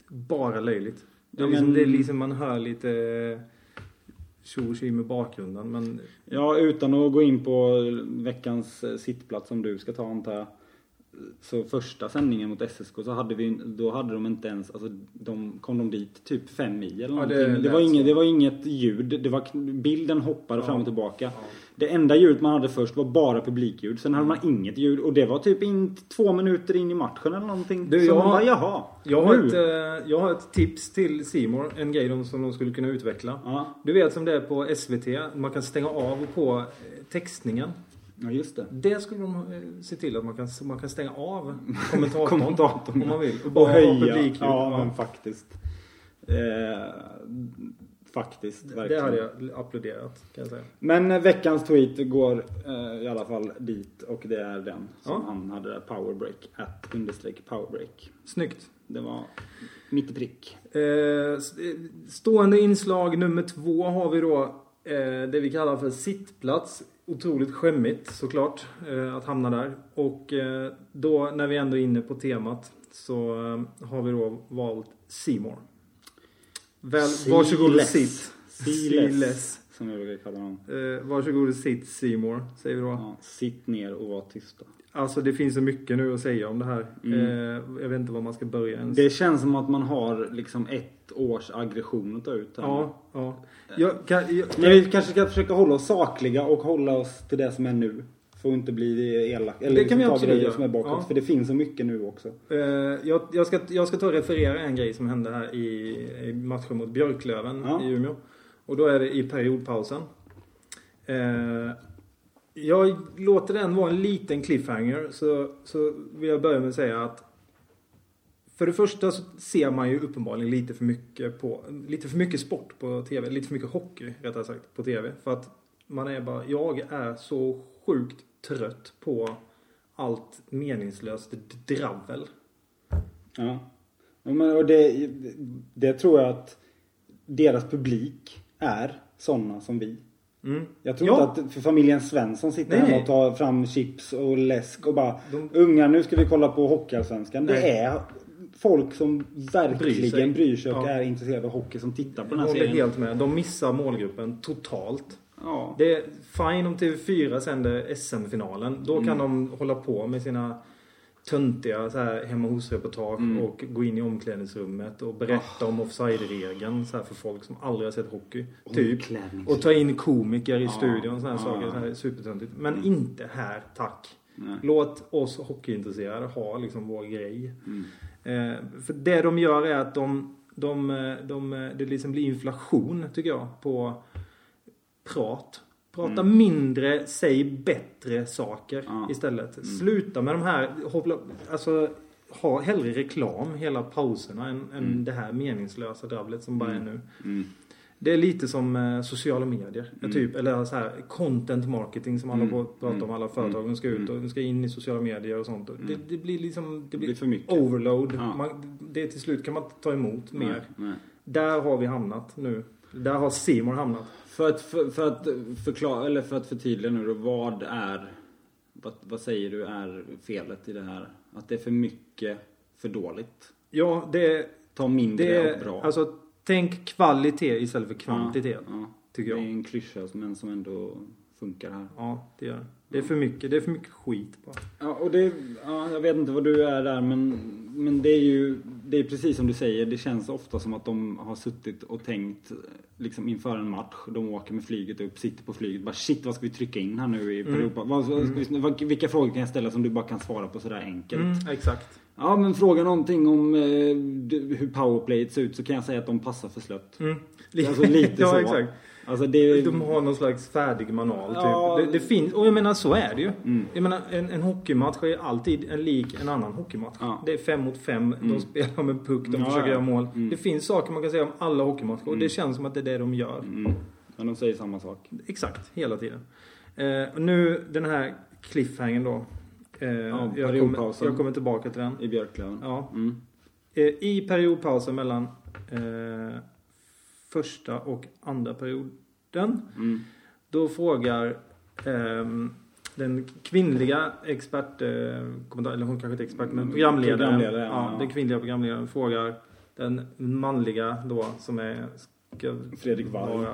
bara löjligt. Det är, liksom, men... det är liksom man hör lite tjo och med bakgrunden. Men... Ja, utan att gå in på veckans eh, sittplats som du ska ta antar jag så första sändningen mot SSK så hade vi, då hade de inte ens, alltså de, kom de dit typ fem mil eller någonting. Ja, det, det, var inget, det var inget ljud, det var, bilden hoppade ja. fram och tillbaka. Ja. Det enda ljudet man hade först var bara publikljud. Sen hade man inget ljud och det var typ in, två minuter in i matchen eller någonting. Du, jag, man bara, jaha. Jag har, ett, eh, jag har ett tips till Simor en grej som de skulle kunna utveckla. Du vet som det är på SVT, man kan stänga av och på eh, textningen. Ja, just det. Det skulle de eh, se till att man kan, man kan stänga av kommentatorn, kommentatorn om man vill. Och, bara och höja. Ja, ja, men faktiskt. Eh, faktiskt, verkligen. Det hade jag applåderat, kan jag säga. Men eh, veckans tweet går eh, i alla fall dit och det är den som ja. han hade powerbreak, at understreck powerbreak. Snyggt. Det var mitt i prick. Eh, stående inslag nummer två har vi då eh, det vi kallar för sittplats otroligt skämmigt såklart eh, att hamna där. Och eh, då när vi ändå är inne på temat så eh, har vi då valt Seymour. Väl, varsågod och sitt. Sealess. Som jag brukar kalla honom. Eh, varsågod och sitt Seymour, säger vi då. Ja, sitt ner och var tysta. Alltså det finns så mycket nu att säga om det här. Mm. Eh, jag vet inte var man ska börja ens. Det känns som att man har liksom ett års aggression att ta ut här. Ja, ja. Jag, kan, jag, Men vi kanske ska försöka hålla oss sakliga och hålla oss till det som är nu. För att inte bli elak. Eller det kan liksom vi ta grejer som är bakåt. Ja. För det finns så mycket nu också. Uh, jag, jag, ska, jag ska ta och referera en grej som hände här i, i matchen mot Björklöven ja. i Umeå. Och då är det i periodpausen. Uh, jag låter den vara en liten cliffhanger. Så, så vill jag börja med att säga att för det första så ser man ju uppenbarligen lite för mycket på, lite för mycket sport på TV, lite för mycket hockey rättare sagt på TV. För att man är bara, jag är så sjukt trött på allt meningslöst dravel. Ja. och det, det tror jag att deras publik är sådana som vi. Mm. Jag tror ja. inte att för familjen Svensson sitter Nej. hemma och tar fram chips och läsk och bara De... Ungar nu ska vi kolla på Hockeyallsvenskan. Det är folk som verkligen bryr sig, bryr sig och ja. är intresserade av hockey som tittar på den här jag serien. helt med. De missar målgruppen totalt. Ja. Det är fine om TV4 sänder SM-finalen. Då mm. kan de hålla på med sina töntiga så här, hemma hos-reportage mm. och gå in i omklädningsrummet och berätta oh. om offside-regeln så här, för folk som aldrig har sett hockey. Typ. Och ta in komiker i oh. studion sådana här oh. saker. supertöntigt. Men mm. inte här, tack. Nej. Låt oss hockeyintresserade ha liksom vår grej. Mm. Eh, för det de gör är att de, de, de, det liksom blir inflation tycker jag på prat. Prata mm. mindre, säg bättre saker ja. istället. Mm. Sluta med de här, alltså ha hellre reklam hela pauserna än, än mm. det här meningslösa dravlet som bara är mm. nu. Mm. Det är lite som eh, sociala medier. Mm. Typ, eller så här content marketing som alla mm. pratar om. Alla företag. De ska ut och de ska in i sociala medier och sånt. Det, det blir liksom det blir, det blir för mycket. overload. Ja. Man, det till slut kan man inte ta emot mer. Nej, nej. Där har vi hamnat nu. Där har Simon hamnat. För att, för, för, att förklara, eller för att förtydliga nu då, vad är vad, vad säger du är felet i det här? Att det är för mycket, för dåligt? Ja, det, Ta mindre det och bra. Alltså, tänk kvalitet istället för kvantitet. Ja, Tycker det jag. är en klyscha men som ändå funkar här. Ja, det gör det. Det är för mycket. Det är för mycket skit bara. Ja, och det, ja, jag vet inte vad du är där men, men det är ju det är precis som du säger. Det känns ofta som att de har suttit och tänkt liksom inför en match. De åker med flyget upp, sitter på flyget. Bara shit vad ska vi trycka in här nu i Europa? Vad, vad vad, vilka frågor kan jag ställa som du bara kan svara på sådär enkelt? Mm, exakt. Ja men fråga någonting om eh, hur powerplayet ser ut så kan jag säga att de passar för slött. Mm. Alltså lite ja, så. exakt. Alltså det, De har någon slags färdig manual Ja. typ. Det, det finns, och jag menar så är det ju. Mm. Jag menar en, en hockeymatch är alltid en lik en annan hockeymatch. Ja. Det är fem mot fem, de spelar med puck, de Ja, försöker ja. göra mål. Mm. Det finns saker man kan säga om alla hockeymatcher och det känns som att det är det de gör. mm, men de säger samma sak. Exakt, hela tiden. Eh, och nu den här cliffhangern då. Eh, jag, kommer, jag kommer tillbaka till den. I Björklöven. Ja. Mm. Eh, I periodpausen mellan eh, första och andra perioden. Mm. Då frågar ehm, den kvinnliga expert, eh, eller hon kanske inte är expert, men programledaren. Programledare, ja, ja. Den kvinnliga programledaren frågar den manliga då som är ska Fredrik Wall.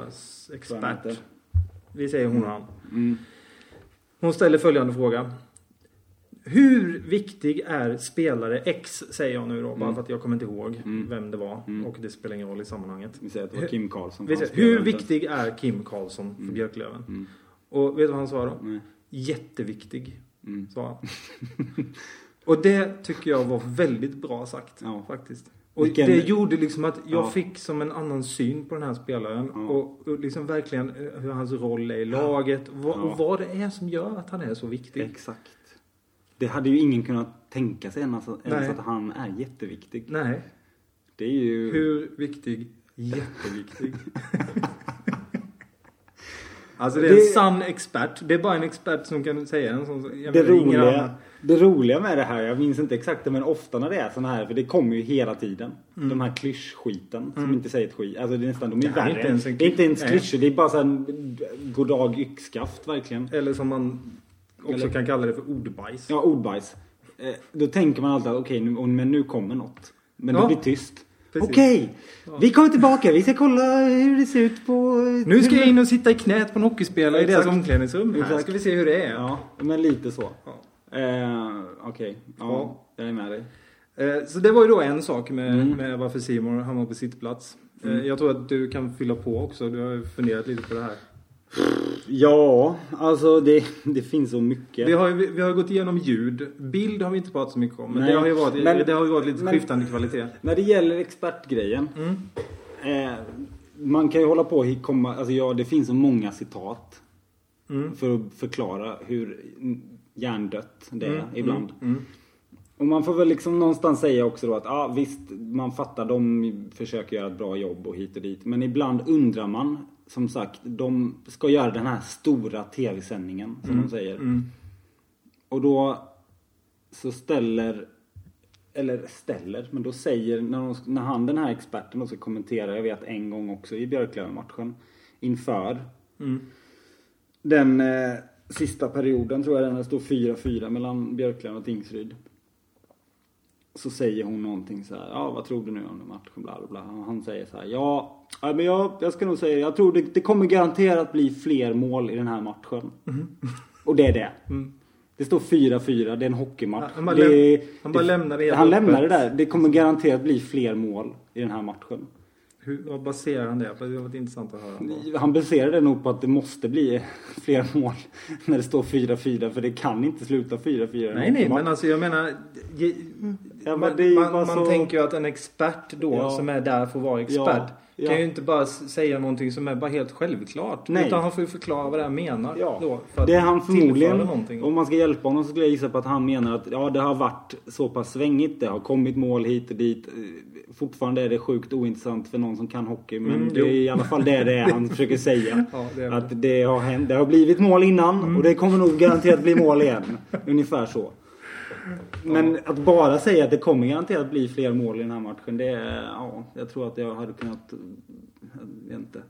expert. Vi säger hon och han. Mm. Hon ställer följande fråga. Hur viktig är spelare X, säger jag nu då, bara Mm. för att jag kommer inte ihåg Mm. vem det var. Mm. Och det spelar ingen roll i sammanhanget. Vi säger att det var Kim Karlsson. Vi säger, hur viktig är Kim Karlsson för Mm. Björklöven? Mm. Och vet du vad han svarade då? Nej. Jätteviktig, Mm. sa han. och det tycker jag var väldigt bra sagt, Ja. faktiskt. Och Vilken- det gjorde liksom att jag Ja. fick som en annan syn på den här spelaren. Ja. Och, liksom verkligen eh, hur hans roll är i laget. Och, vad- Ja. och vad det är som gör att han är så viktig. Exakt. Det hade ju ingen kunnat tänka sig ens, ens Nej. att han är jätteviktig. Nej. Det är ju... Hur viktig? Jätteviktig. alltså det är en Det- sann expert. Det är bara en expert som kan säga en sån Det roliga, det roliga med det här, jag minns inte exakt det, men ofta när det är såna här, för det kommer ju hela tiden. De här klyschskiten som inte säger ett skit. Alltså det är nästan, de är Det här är värre. inte ens en det är inte ens klyschor, det är bara såhär goddag yxskaft verkligen. Eller som man också Eller- kan kalla det för ordbajs. Ja, ordbajs. Eh, då tänker man alltid att okej, nu, och- men nu kommer något. Men Ja. det blir tyst. Precis. Okej, vi kommer tillbaka. Vi ska kolla hur det ser ut på... Nu ska jag in och sitta i knät på en hockeyspelare i deras omklädningsrum. Här Exakt. ska vi se hur det är. Ja, men lite så. Ja. Eh, okej, ja, Ja. jag är med dig. Eh, Så det var ju då en sak med, Mm. med varför Simon hamnar på sittplats. Eh, Jag tror att du kan fylla på också. Du har funderat lite på det här. Ja, alltså det, det finns så mycket. Vi har, ju, vi har gått igenom ljud. Bild har vi inte pratat så mycket om. Men, Nej, det, har ju varit, men- det har ju varit lite men- skiftande kvalitet. När det gäller expertgrejen. Mm. Eh, man kan ju hålla på och komma, alltså ja, det finns så många citat. Mm. För att förklara hur hjärndött det är Mm, ibland. Mm. Mm. Och man får väl liksom någonstans säga också då att ja visst, man fattar de försöker göra ett bra jobb och hit och dit. Men ibland undrar man, som sagt, de ska göra den här stora tv-sändningen som de säger. Mm. Och då så ställer, eller ställer, men då säger, när, de, när han den här experten då ska kommentera, jag vet en gång också i Björklöven-matchen, inför Mm. den eh, sista perioden tror jag den, står 4-4 mellan Björklöven och Tingsryd. Så säger hon någonting så här, ja vad tror du nu om den matchen, bla bla bla. Han säger så här, ja, ja men jag, jag ska nog säga, jag tror det, det kommer garanterat bli fler mål i den här matchen. Och det är det. Mm. Det står 4-4, det är en hockeymatch. Han bara det, han bara lämnar det Han lämnar det där. Det kommer garanterat bli fler mål i den här matchen. Hur, vad baserar han det på? Det har varit intressant att höra. Han baserar det nog på att det måste bli fler mål när det står 4-4 för det kan inte sluta 4-4 i en Nej, nej, men alltså jag menar... Ja, men ju man, man så- tänker ju att en expert då, Ja. som är där för att vara expert, Ja, kan ju inte bara säga någonting som är bara helt självklart. Nej. Utan han får ju förklara vad det här menar. Ja. Då, för Det är han förmodligen, om man ska hjälpa honom så skulle jag gissa på att han menar att ja, det har varit så pass svängigt. Det har kommit mål hit och dit. Fortfarande är det sjukt ointressant för någon som kan hockey. Men Mm, det jo. är i alla fall det det är han försöker säga. Ja, det. Att det har hänt. Det har blivit mål innan Mm. och det kommer nog garanterat bli mål igen. Ungefär så. Men att bara säga att det kommer garanterat bli fler mål i den här matchen. Det är, ja, jag tror att jag hade kunnat, jag vet inte.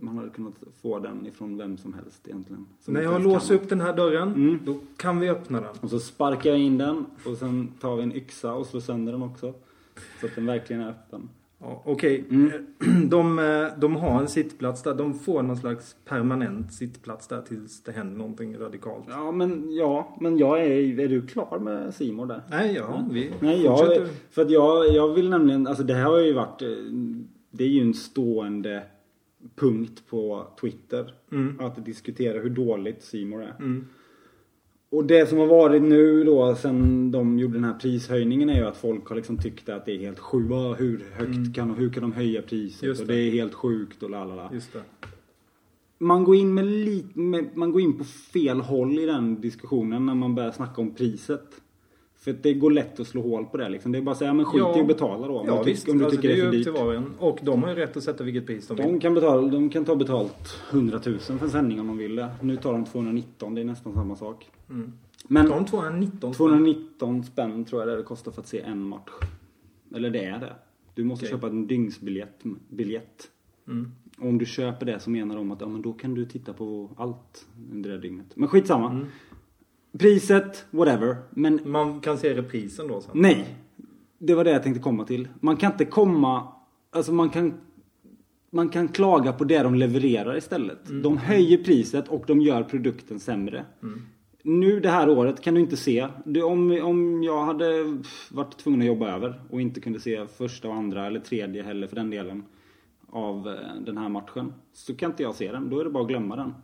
man hade kunnat få den ifrån vem som helst egentligen. Som När jag låser kan. upp den här dörren, Mm. då kan vi öppna den. Och så sparkar jag in den och sen tar vi en yxa och slår sönder den också. Så att den verkligen är öppen. Ja, Okej, Mm. de, eh, de har en sittplats där. De får någon slags permanent sittplats där tills det händer någonting radikalt. Ja men, ja, men jag är, är du klar med Simon där? Nej, ja, vi Nej, jag, för att jag, jag vill nämligen, alltså det här har ju varit, eh, det är ju en stående punkt på Twitter. Mm. Att diskutera hur dåligt Simon är. Mm. Och det som har varit nu då sen de gjorde den här prishöjningen är ju att folk har liksom tyckt att det är helt sjukt. Hur högt kan, hur kan de höja priset? Mm. Just och det. det är helt sjukt och lalala. Just det. Man går in med med, man går in på fel håll i den diskussionen när man börjar snacka om priset. För det går lätt att slå hål på det liksom. Det är bara att säga, men skit i att betala då. Om ja, du, visst. om du alltså, tycker det är ju för upp dyrt. till var och de har ju rätt att sätta vilket pris de vill. De kan, betala, de kan ta betalt 100 000 för en sändning om de vill det. Nu tar de 219, det är nästan samma sak. Mm. Men De 219 spänn. 219 spänn tror jag det, är det kostar för att se en match. Eller det är det. Du måste Okej. köpa en dygnsbiljett. Biljett. Mm. Och om du köper det så menar de att ja, men då kan du titta på allt under det dygnet. Men skitsamma. Mm. Priset, whatever. Men Man kan se reprisen då sen. nej. Det var det jag tänkte komma till. Man kan inte komma... Alltså man kan... Man kan klaga på det de levererar istället. Mm. De höjer priset och de gör produkten sämre. Nu det här året kan du inte se. Du, om, om jag hade varit tvungen att jobba över och inte kunde se första och andra eller tredje heller för den delen av eh, den här matchen. Så kan inte jag se den. Då är det bara att glömma den.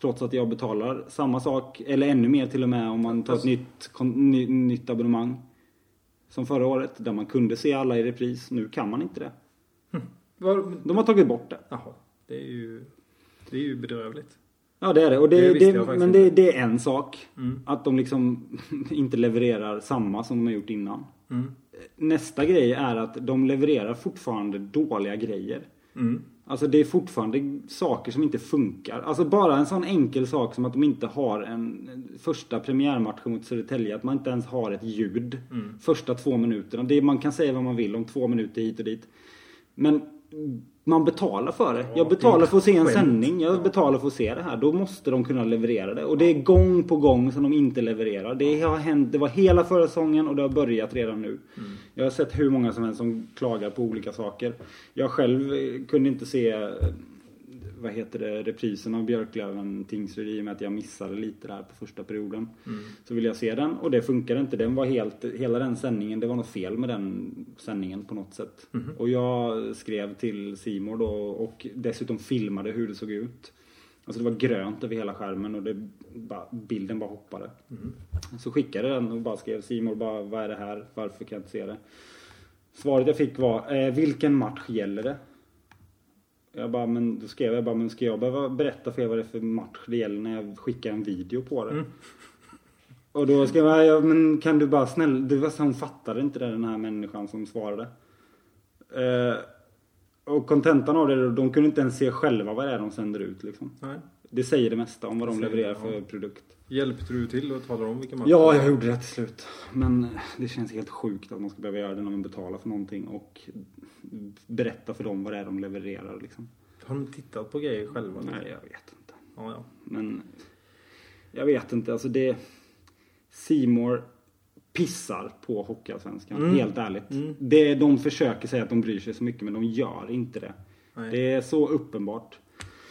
Trots att jag betalar samma sak, eller ännu mer till och med om man tar ett nytt, kon, ny, nytt abonnemang. Som förra året, där man kunde se alla i repris. Nu kan man inte det. Var, De har tagit bort det. jaha, det är ju, det är ju bedrövligt. Ja det är det. Och det, Det det, men det, det är en sak. Mm. Att de liksom inte levererar samma som de har gjort innan. Mm. Nästa grej är att de levererar fortfarande dåliga grejer. Mm. Alltså det är fortfarande saker som inte funkar. Alltså bara en sån enkel sak som att de inte har en första premiärmatch mot Södertälje. Att man inte ens har ett ljud. Mm. Första två minuterna. Det, man kan säga vad man vill om två minuter hit och dit. Men man betalar för det. Ja, Jag betalar för att se en sändning. Jag Ja. betalar för att se det här. Då måste de kunna leverera det. Och det är gång på gång som de inte levererar. Det har hänt. Det var hela förra säsongen och det har börjat redan nu. Mm. Jag har sett hur många som helst som klagar på olika saker. Jag själv eh, kunde inte se eh, vad heter det, reprisen av Björklöven Tingsryd i och med att jag missade lite där på första perioden. Mm. Så ville jag se den och det funkade inte. Den var helt, hela den sändningen, det var något fel med den sändningen på något sätt. Mhm. Och jag skrev till Simor då och dessutom filmade hur det såg ut. Alltså det var grönt över hela skärmen och det bara, bilden bara hoppade. Mhm. Så skickade den och bara skrev Simor bara vad är det här? Varför kan jag inte se det? Svaret jag fick var eh, vilken match gäller det? Jag bara, men då skrev jag bara, men ska jag behöva berätta för er vad det är för match det gäller när jag skickar en video på det? Mm. Och då skrev jag, ja, men kan du bara snälla, det var så hon fattade inte det den här människan som svarade. Eh, och kontentan av det, de kunde inte ens se själva vad det är de sänder ut liksom. Nej. Det säger det mesta om vad de levererar ja. för produkt. Hjälpte du till och talade om vilken match? Ja, jag gjorde det till slut. Men det känns helt sjukt att man ska behöva göra det när man betalar för någonting och berätta för dem vad det är de levererar liksom. Har de tittat på grejer själva? Nej, jag vet inte. Ja, ja. Men jag vet inte, alltså det... Simor pissar på Hockeyallsvenskan, Mm. helt ärligt. Mm. Det, de försöker säga att de bryr sig så mycket, men de gör inte det. Nej. Det är så uppenbart.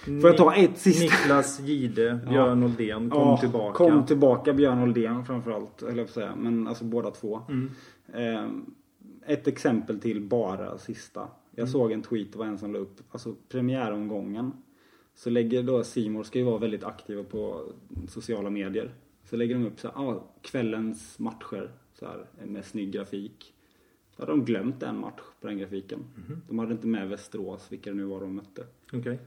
Får jag ta ett sista? Niklas Gide, Björn Oldén, kom Ja, tillbaka. Kom tillbaka, Björn Oldén framförallt, höll jag på att säga. Men alltså båda två. Mm. Eh, ett exempel till bara sista. Jag Mm. såg en tweet, det var en som la upp, alltså premiäromgången. Så lägger då Simor ska ju vara väldigt aktiva på sociala medier. Så lägger de upp så här, ah, kvällens matcher så här, med snygg grafik. Så hade de glömt en match på den grafiken. Mhm. De hade inte med Västerås, vilka det nu var de mötte. Okej.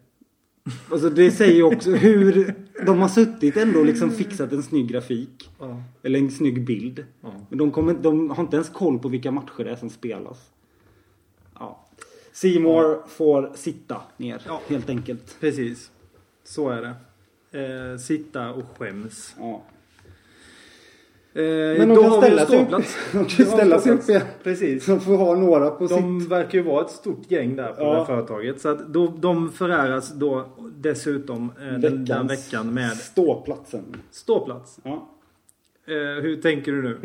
Alltså det säger ju också hur de har suttit ändå och liksom fixat en snygg grafik. Ja. Eller en snygg bild. Ja. Men de, kommer, de har inte ens koll på vilka matcher det är som spelas. Ja. Seymour får sitta ner Ja. helt enkelt. Precis. Så är det. Eh, sitta och skäms. Ja. Eh, Men de kan ställa sig de kan ställa sig upp igen. Precis. Så får ha några på De sitt... verkar ju vara ett stort gäng där på Ja. det här företaget. Så att då, de föräras då dessutom eh, den, den Veckans veckan med Ståplatsen. ståplats. Ja. Eh, hur tänker du nu?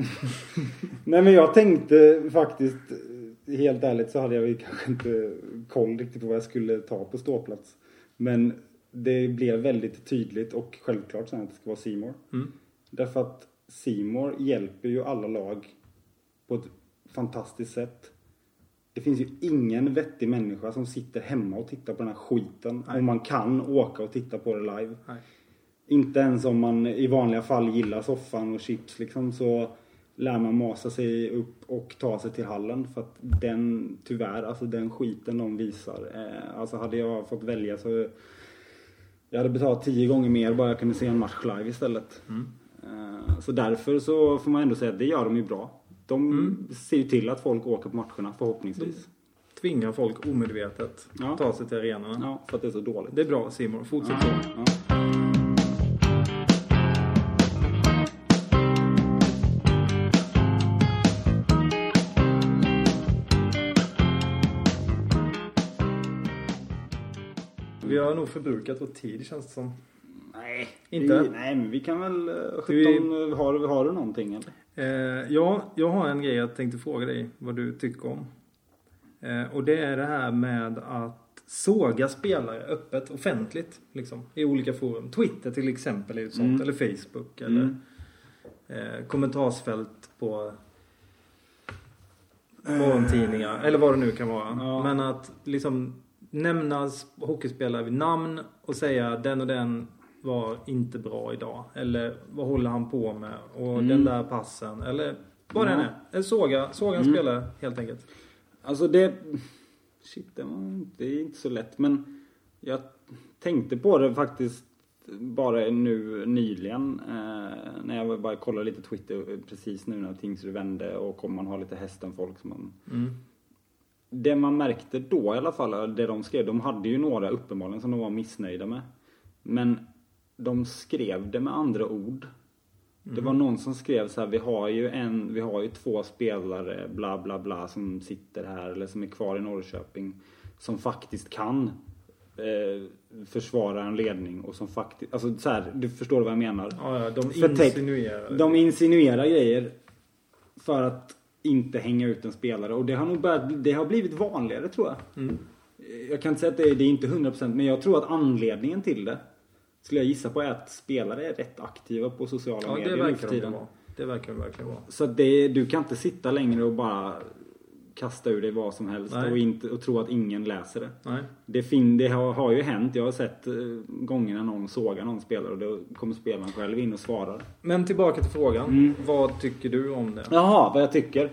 Nej men jag tänkte faktiskt, eh, helt ärligt så hade jag ju kanske inte koll riktigt på vad jag skulle ta på ståplats. Men det blev väldigt tydligt och självklart sen att det ska vara Seymour. Mm. Därför att Seymour hjälper ju alla lag på ett fantastiskt sätt. Det finns ju ingen vettig människa som sitter hemma och tittar på den här skiten. Nej. Om man kan åka och titta på det live. Nej. Inte ens om man i vanliga fall gillar soffan och chips liksom så lär man masa sig upp och ta sig till hallen för att den, tyvärr, alltså den skiten de visar. Eh, alltså hade jag fått välja så jag hade betalat tio gånger mer bara jag kunde se en match live istället. Mm. Eh, så därför så får man ändå säga att det gör de ju bra. De Mm. ser ju till att folk åker på matcherna förhoppningsvis. Tvingar folk omedvetet Ja. ta sig till arenorna. Ja, för att det är så dåligt. Det är bra Simon, fortsätt så. Ja, ja. Vi har nog förbrukat vår tid känns det som. Nej, Inte? Vi, nej, men vi kan väl... eh, 17, Vi- eh, har, har du någonting eller? Eh, ja, jag har en grej jag tänkte fråga dig vad du tycker om. Eh, och det är det här med att såga spelare öppet, offentligt. Liksom, I olika forum. Twitter till exempel är ju ett sånt. Mm. Eller Facebook. Eller Mm. eh, kommentarsfält på morgontidningar. Eller vad det nu kan vara. Ja. Men att liksom nämna hockeyspelare vid namn och säga den och den var inte bra idag. Eller vad håller han på med? Och Mm. den där passen. Eller vad Ja. den är. Såga, såga en Mm. spelare helt enkelt. Alltså det... Shit, det, var, det är inte så lätt. Men jag tänkte på det faktiskt bara nu nyligen. Eh, när jag bara kollade lite Twitter precis nu när Tingsryd vände och om man har lite hästen-folk som man... Mm. Det man märkte då i alla fall, det de skrev, de hade ju några uppenbarligen som de var missnöjda med. Men de skrev det med andra ord. Det var någon som skrev så här, vi har ju en, vi har ju två spelare, bla bla bla, som sitter här eller som är kvar i Norrköping. Som faktiskt kan eh, försvara en ledning och som faktiskt, alltså så här, du förstår vad jag menar. Ja, ja, de För insinuerar. De insinuerar grejer för att inte hänga ut en spelare och det har nog börjat, det har blivit vanligare tror jag. Mm. Jag kan inte säga att det det är inte 100% men jag tror att anledningen till det skulle jag gissa på är att spelare är rätt aktiva på sociala Ja, medier nu för verkar de tiden. vara. Det verkar de verkligen vara. Så det, du kan inte sitta längre och bara kasta ur dig vad som helst och, inte, och tro att ingen läser det. Nej. Det, fin, det har, har ju hänt, jag har sett eh, gånger när någon sågar någon spelare och då kommer spelaren själv in och svarar. Men tillbaka till frågan. Mm. Vad tycker du om det? Jaha, vad jag tycker.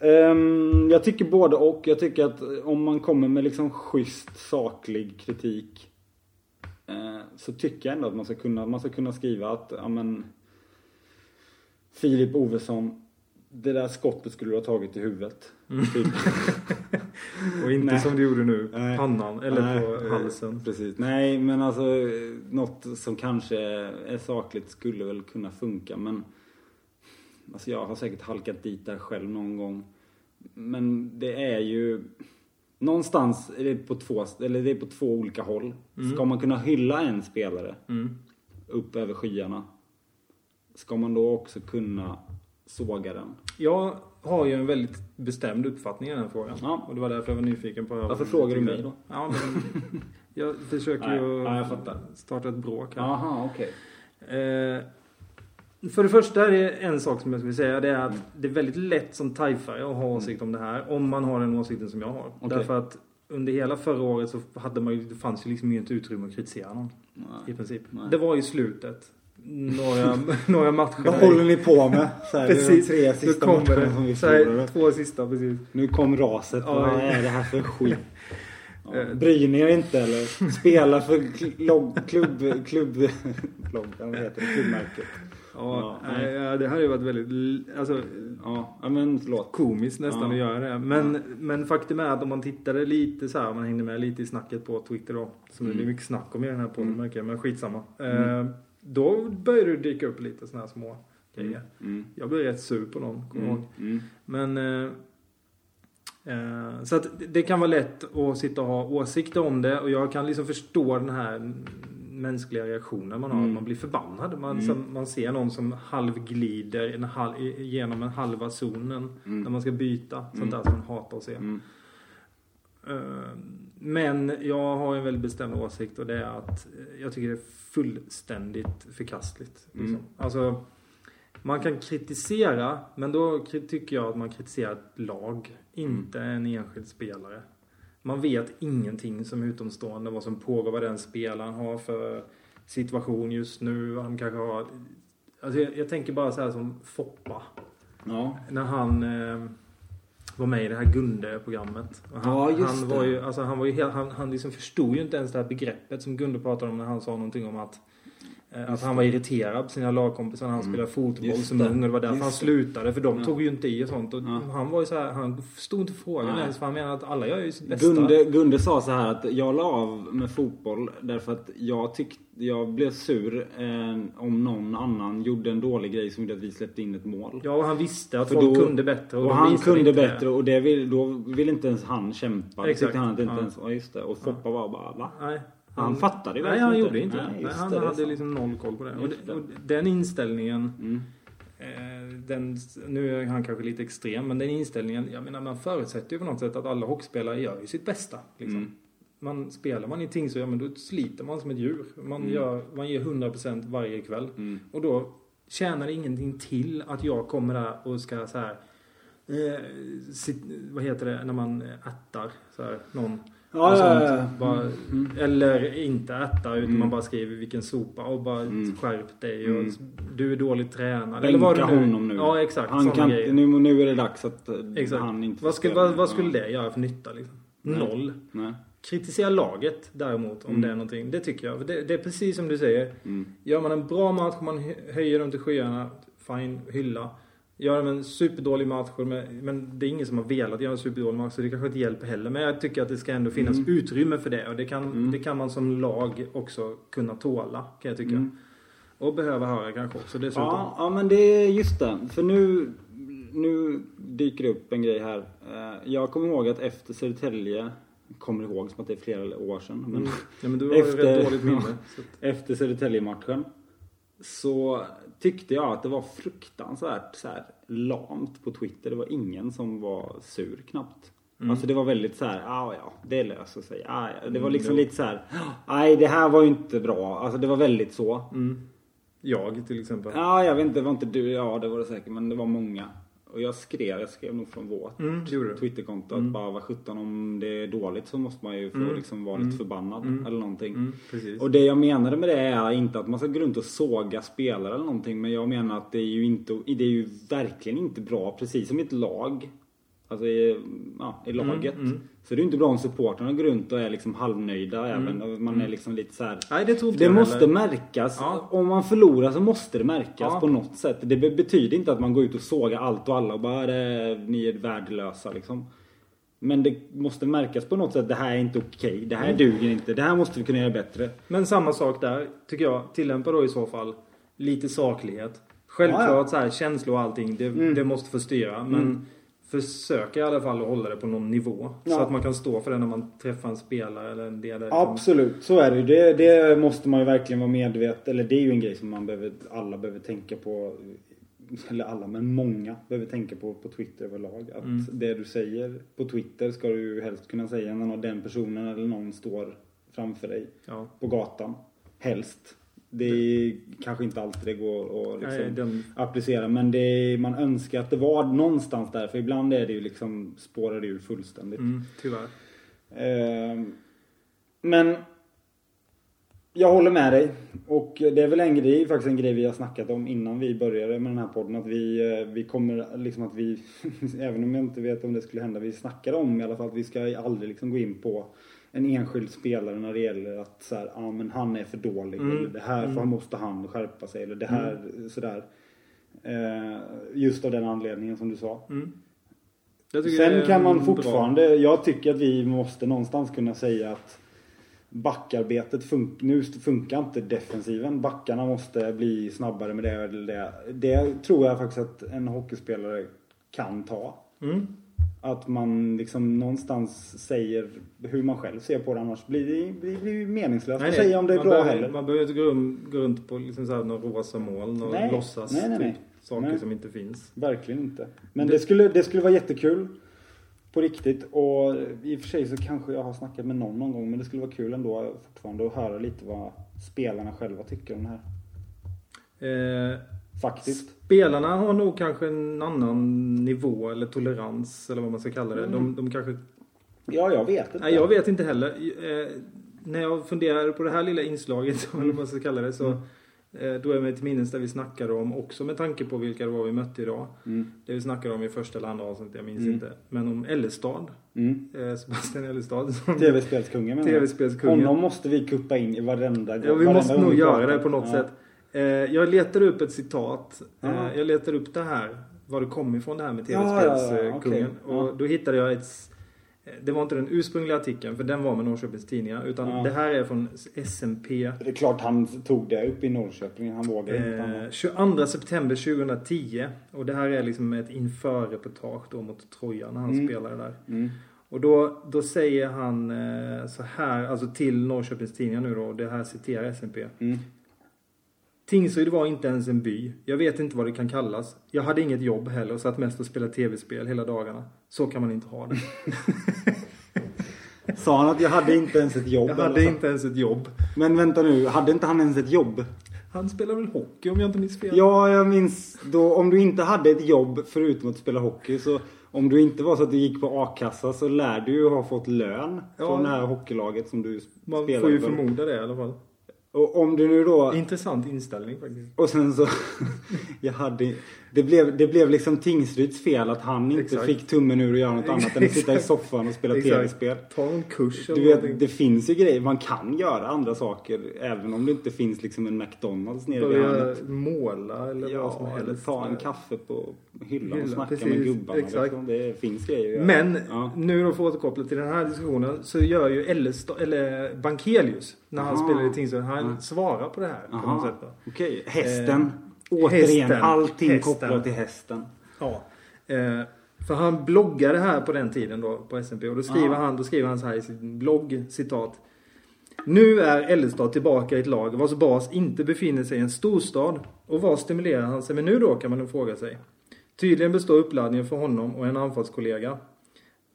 Ehm, jag tycker både och. Jag tycker att om man kommer med liksom schysst, saklig kritik så tycker jag ändå att man ska kunna, man ska kunna skriva att ja, men, Filip Ovesson, det där skottet skulle du ha tagit i huvudet. Typ. Och inte Nej. som du gjorde nu. Nej. Pannan eller Nej, på eh, halsen. Precis. Nej, men alltså eh, något som kanske är sakligt skulle väl kunna funka. Men alltså jag har säkert halkat dit där själv någon gång. Men det är ju någonstans är det på två, eller det är på två olika håll. Ska man kunna hylla en spelare Mm. upp över skyarna ska man då också kunna såga den. Jag har ju en väldigt bestämd uppfattning i den här frågan. Ja. Och det var därför jag var nyfiken på Varför frågar du mig då? Ja, men jag försöker ju ja, jag starta ett bråk här. Jaha, okej. Eh, för det första är det en sak som jag skulle säga. Det är att det är väldigt lätt som taifare att ha åsikt om det här. Om man har den åsikten som jag har. Okej. Därför att under hela förra året så hade man ju, det fanns ju liksom inget utrymme att kritisera någon. I Nej. princip. Nej. Det var i slutet. Några, några matcher. Vad håller ni på med? Så här, Precis. Det är de tre sista matcherna som vi förlorade. två sista precis. Nu kom raset. Ja, Vad är det här för skit? Ja, bryr ni er inte eller? Spela för klubb... klubb... klubb... heter det? Klubbmärket. Ja, Ja, ja, det hade ju varit väldigt alltså, Ja, ja men förlåt. komiskt nästan Ja. att göra det. Men, men faktum är att om man tittade lite så här, om man hängde med lite i snacket på Twitter då. Som det Mm. blir mycket snack om i den här podden Mm. märker jag, men skitsamma. Mm. Eh, då började det dyka upp lite sådana här små grejer. Mm. Jag blev rätt sur på dem, kommer Mm. ihåg. Mm. Men... Eh, eh, så att det kan vara lätt att sitta och ha åsikter om det och jag kan liksom förstå den här mänskliga reaktionen man har. Mm. Man blir förbannad. Man, Mm. som, man ser någon som halvglider en halv, genom en halva zonen Mm. när man ska byta. Sånt Mm. där som man hatar att se. Mm. Eh, Men jag har en väldigt bestämd åsikt och det är att eh, jag tycker det är fullständigt förkastligt. Liksom. Mm. Alltså, man kan kritisera, men då tycker jag att man kritiserar ett lag, inte en enskild spelare. Man vet ingenting som utomstående vad som pågår, vad den spelaren har för situation just nu. De kanske har. Alltså jag, jag tänker bara så här som Foppa. Ja. När han eh, var med i det här Gunde-programmet. Han, Ja, just han det. var ju, alltså han var ju helt, han, han liksom förstod ju inte ens det här begreppet som Gunde pratade om när han sa någonting om att eh, att Just han var irriterad på sina lagkompisar när han Mm. spelade fotboll Just som det. ung och det var därför Just han det. slutade för de Ja. tog ju inte i och sånt. Och Ja. Han var ju så här, han förstod inte frågan Nej. ens för han menade att alla gör ju sitt bästa. Gunde, Gunde sa så här att jag la av med fotboll därför att jag tyckte jag blev sur eh, om någon annan gjorde en dålig grej som gjorde att vi släppte in ett mål. Ja, och han visste att För folk då- kunde bättre. Och, de han kunde inte det. bättre och det vill, då vill inte ens han kämpa. Det Exakt. tyckte han inte Ja. ens ja, just det. Och Foppa var bara va? Nej. Han fattade ju Nej, verkligen han inte. gjorde inte Nej, det. Han det, det är hade sant. liksom noll koll på det. Och, det- och den inställningen Mm. Eh, den, nu är han kanske lite extrem, men den inställningen, jag menar man förutsätter ju på något sätt att alla hockeyspelare gör ju sitt bästa. Liksom. Mm. Man, spelar man i Tingsryd, ja men då sliter man som ett djur. Man, Mm. gör, man ger 100% varje kväll. Mm. Och då tjänar det ingenting till att jag kommer där och ska så här, eh, sit, vad heter det när man ättar så här, någon. Ja, och sånt. ja, ja. Bara, Mm. Eller inte äta utan Mm. man bara skriver vilken sopa och bara Mm. skärp dig och Mm. du är dåligt tränad. Bänka vad det nu- honom nu. Ja exakt. Han kan, grejer. nu, nu är det dags att eh, Exakt. han inte Vad skulle, vad, vad skulle det göra för nytta liksom? Nej. Noll. Nej. Kritisera laget däremot om Mm. det är någonting. Det tycker jag. Det, det är precis som du säger. Mm. Gör man en bra match, man hö- höjer dem till skyarna, fine, hylla. Gör en superdålig match, men det är ingen som har velat göra en superdålig match så det kanske inte hjälper heller. Men jag tycker att det ska ändå finnas Mm. utrymme för det och det kan, Mm. det kan man som lag också kunna tåla, kan jag tycka. Mm. Och behöva höra kanske också dessutom. Ja, ja, men det är just det. För nu, nu dyker det upp en grej här. Eh, Jag kommer ihåg att efter Södertälje, kommer ihåg som att det är flera år sedan. Men Mm. Ja men du har ju Efter- rätt dåligt minne. Efter Södertälje-matchen så tyckte jag att det var fruktansvärt så här, lamt på Twitter. Det var ingen som var sur knappt. Mm. Alltså det var väldigt så här, ja ja, det löser sig. Ah, ja. Det var Mm, liksom jo. lite så här, nej det här var ju inte bra. Alltså det var väldigt så. mm. Jag till exempel. Ja, jag vet inte, det var inte du, ja det var det säkert, men det var många. Och jag skrev, jag skrev nog från vårt Mm. Twitterkonto Mm. att bara vad sjutton om det är dåligt så måste man ju få Mm. liksom vara Mm. lite förbannad Mm. eller någonting. Mm. Och det jag menade med det är inte att man ska gå runt och såga spelare eller någonting men jag menar att det är ju inte, det är ju verkligen inte bra precis som ett lag. Alltså i, ja, i laget. Mm, mm. Så det är inte bra om supportrarna går runt och är liksom halvnöjda även och man är liksom lite så här. Nej det tror inte Det måste heller. märkas. Ja. Om man förlorar så måste det märkas Ja. på något sätt. Det be- betyder inte att man går ut och sågar allt och alla och bara "Det- ni är värdelösa liksom. Men det måste märkas på något sätt. Det här är inte okej. Det här Mm. duger inte. Det här måste vi kunna göra bättre. Men samma sak där, tycker jag. Tillämpa då i så fall lite saklighet. Självklart Ja, så här, känslor och allting, det, Mm. det måste få styra. Men Mm. försök i alla fall att hålla det på någon nivå. Så Ja. att man kan stå för det när man träffar en spelare eller en del. Absolut, så är det ju. Det, det måste man ju verkligen vara medveten Eller det är ju en grej som man behöver, alla behöver tänka på. Eller alla, men många behöver tänka på på Twitter överlag. Att Mm. det du säger på Twitter ska du ju helst kunna säga när den personen eller någon står framför dig Ja. på gatan. Helst. Det är kanske inte alltid det går att liksom Nej, den, applicera men det är, man önskar att det var någonstans där för ibland är det ju liksom spårar det ur fullständigt. mm, tyvärr. Ehm, Men jag håller med dig. Och det är väl en grej, faktiskt en grej vi har snackat om innan vi började med den här podden. Att vi, eh, vi kommer liksom att vi, även om jag inte vet om det skulle hända, vi snackar om i alla fall att vi ska aldrig liksom gå in på en enskild spelare när det gäller att så här, ah, men han är för dålig. Mm. Eller det här Mm. för måste han skärpa sig. Eller det här sådär. Eh, just av den anledningen som du sa. Mm. Sen kan man bra. fortfarande, jag tycker att vi måste någonstans kunna säga att backarbetet fun nu funkar inte defensiven. Backarna måste bli snabbare med det eller det. Det tror jag faktiskt att en hockeyspelare kan ta. Mm. Att man liksom någonstans säger hur man själv ser på det annars blir det, blir det meningslöst att säga om det är bra behöver, heller. Man behöver inte gå, runt på liksom så här några rosa moln och Nej. låtsas Nej, nej, nej. Typ, saker Nej. som inte finns. Verkligen inte. Men det skulle, det skulle vara jättekul. På riktigt. Och i och för sig så kanske jag har snackat med någon någon gång. Men det skulle vara kul ändå fortfarande att höra lite vad spelarna själva tycker om det här. Eh, Faktiskt. spelarna har nog kanske en annan nivå eller tolerans eller vad man ska kalla det. Mm. De, de kanske... Ja, jag vet inte. Nej, jag vet inte heller. Eh, när jag funderar på det här lilla inslaget, eller vad man ska kalla det, så eh, då är mig till minnes där vi snackade om, också med tanke på vilka det var vi mötte idag. Mm. Det vi snackade om i första eller andra avsnittet, jag minns Mm. inte. Men om Ellestad. Mm. Eh, Sebastian Ellestad. TV-spelskungen. TV-spelskungen. Honom måste vi kuppa in i varenda Ja, vi måste gång nog göra det på något Ja. sätt. Eh, jag letar upp ett citat. Eh, jag letar upp det här, var det kom ifrån det här med Ja, ja, ja, tv-spelskungen. Ja. Och då hittade jag ett... eh, Det var inte den ursprungliga artikeln, för den var med Norrköpings Tidningar. Utan det här är från SMP. Det är klart han tog det upp i Norrköping. Han vågade inte Eh, annat. 22 september 2010. Och det här är liksom ett inför-reportage då mot Troja när han Mm. spelade där. Mm. Och då, då säger han eh, så här, alltså till Norrköpings Tidningar nu då, det här citerar SMP. Mm. Tingsryd var inte ens en by. Jag vet inte vad det kan kallas. Jag hade inget jobb heller och satt mest och spelade tv-spel hela dagarna. Så kan man inte ha det. Sa han att jag hade inte ens ett jobb? Jag hade så? inte ens ett jobb. Men vänta nu, hade inte han ens ett jobb? Han spelar väl hockey om jag inte minns fel? Ja, jag minns då om du inte hade ett jobb förutom att spela hockey så om du inte var så att du gick på a-kassa så lär du ju ha fått lön Ja. från det här hockeylaget som du Man spelade får ju för. förmoda det i alla fall. Och om du nu då Intressant inställning faktiskt. och sen så jag hade det blev, det blev liksom Tingsryds fel att han inte Exakt. fick tummen ur och göra något annat än att sitta i Exakt. soffan och spela Exakt. tv-spel. Ta en kurs Du eller vet, någonting. det finns ju grejer. Man kan göra andra saker även om det inte finns liksom en McDonalds nere vid hörnet. måla eller vad som Ja, helst. eller ta en kaffe på hyllan och Hyllan, snacka precis, med gubbarna. exakt. Liksom. Det finns grejer att göra. Men Ja. nu då för att återkoppla till den här diskussionen så gör ju Ellestad, eller Bankelius när han Aha. spelade i Tingsryd, han Ja. svarar på det här på något Aha. sätt. Okej, hästen. Eh, Återigen, hästen. allting Hästen. kopplat till hästen. Ja. Eh, för han bloggade här på den tiden då på SMP och då skriver, Ja. han, då skriver han så här i sin blogg, citat. Nu är Ellestad tillbaka i ett lag vars bas inte befinner sig i en storstad. Och vad stimulerar han sig med nu då kan man nog fråga sig. Tydligen består uppladdningen för honom och en anfallskollega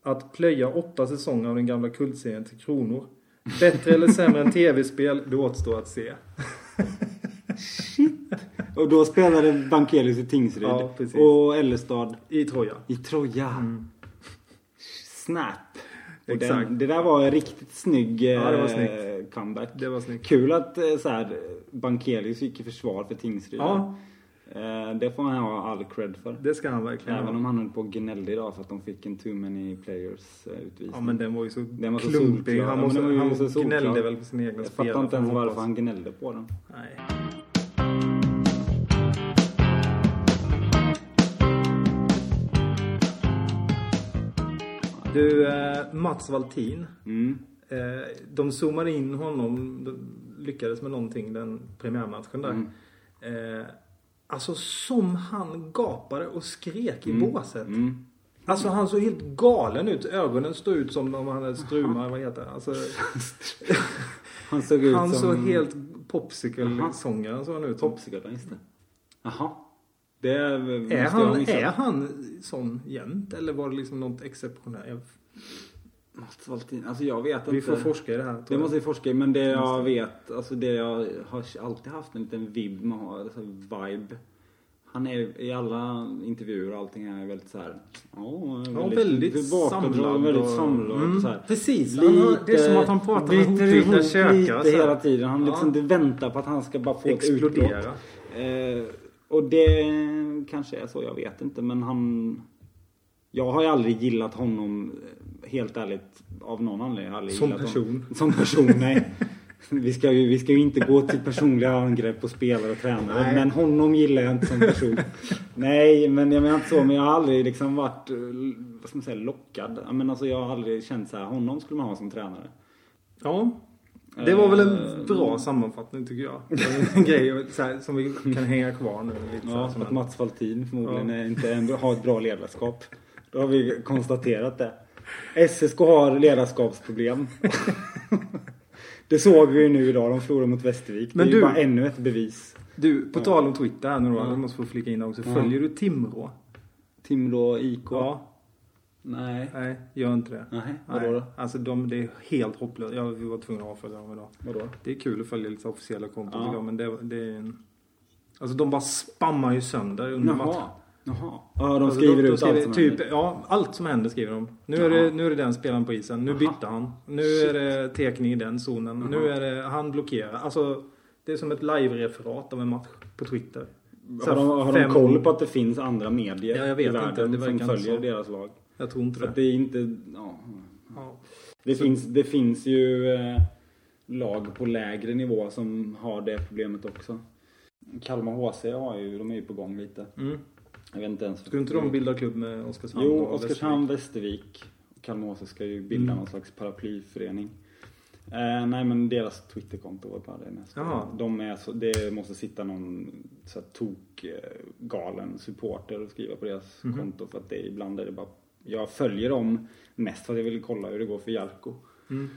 att plöja åtta säsonger av den gamla kultserien till kronor. Bättre eller sämre än tv-spel, det återstår att se. Och då spelade Bankelius i Tingsryd. Ja, precis. och Ellestad I Troja. i Troja. Snap. Och Exakt. Den, det där var en riktigt snygg Ja, det var eh, snyggt. comeback. Det var snyggt. Kul att eh, så här, Bankelius gick i försvar för Tingsryd. Ja, Det får han ha all cred för. det ska han verkligen Även ha. om han höll på och gnällde idag för att de fick en too many players eh, utvisning. Ja men den var ju så Den var så klumpig. Han, Ja, måste, ju han så solklar. gnällde väl på sin egen Jag spelare. fattar inte ens varför han gnällde på den. Nej. Du, eh, Mats Valtin. Mm. Eh, de zoomade in honom, de lyckades med någonting den premiärmatchen där. Mm. Alltså som han gapade och skrek i Mm. båset. Mm. Alltså han såg helt galen ut. Ögonen stod ut som om han hade struma, vad heter det? Alltså, Han såg ut han som... såg helt popsicle-sångaren såg han ut som. Popsicle, just det. Jaha. Det är, Är han, är han sån jämt? Eller var det liksom något exceptionellt? Mats Valtin, alltså jag vet Vi inte. får forska i det här. Det måste vi forska i, men det jag vet, alltså det jag har alltid haft en liten vibb med, alltså vibe. Han är i alla intervjuer och allting är väldigt så här. Ja, Ja, väldigt samlad väldigt samlad Mm, och så här. precis. Han har- det är som att han pratar med käkar, lite hela tiden. Han liksom Ja. väntar på att han ska bara få ett utbrott. Explodera. Eh, och det kanske är så, jag vet inte. Men han... Jag har ju aldrig gillat honom, helt ärligt, av någon anledning. Jag aldrig Som person. Honom. Som person, nej. Vi ska, ju, vi ska ju inte gå till personliga angrepp på spelare och tränare. Nej. Men honom gillar jag inte som person. nej, men jag menar inte så. Men jag har aldrig liksom varit, eh, vad ska man säga, lockad. Jag, menar, alltså, jag har aldrig känt så här, honom skulle man ha som tränare. Ja. Det var väl en Eh, bra sammanfattning tycker jag. En grej här, som vi kan hänga kvar nu. Lite Ja, att Mats Valtin förmodligen Ja. inte en, har ett bra ledarskap. Då har vi konstaterat det. SSK har ledarskapsproblem. det såg vi ju nu idag. De förlorade mot Västervik. Men det är ju du- bara ännu ett bevis. du, på tal om Twitter här nu då. Ja. Jag måste få flika in det också. Ja. Följer du Timrå? Timrå IK? Ja. Nej. Nej, gör inte det. Nej, vadå då? Alltså de, det är helt hopplöst. Jag var tvungen att avfölja dem idag. Vadå? Det är kul att följa lite officiella konton Ja. men det, det är en... Alltså de bara spammar ju sönder under matchen. Jaha. Ja, de Alltså, skriver ut skriver allt som typ, händer. Ja, allt som händer skriver de. Nu är, det, nu är det den spelaren på isen. Nu Jaha. bytte han. Nu är det tekning i den zonen. Jaha. Nu är det, han blockerar. Alltså, det är som ett live-referat av en match på Twitter. Har de, har fem- de koll på att det finns andra medier Ja, jag vet i inte. världen Det verkar som inte följer så. deras lag? Jag tror inte För det. det är inte... Ja. Ja. Det, Så- finns, det finns ju eh, lag på lägre nivå som har det problemet också. Kalmar HC har ju, de är ju på gång lite. Mm. Jag vet inte ens. Skulle inte de bilda klubb med Oskarshamn Jo, och Oskarshamn, Västervik. Kalmar HC ska ju bilda Mm. någon slags paraplyförening. Eh, nej men deras Twitterkonto var bara det. Jaha. De är så, det måste sitta någon så här, tok galen supporter och skriva på deras Mhm. konto för att det ibland är det bara jag följer dem mest för att jag vill kolla hur det går för Jarko. Mm.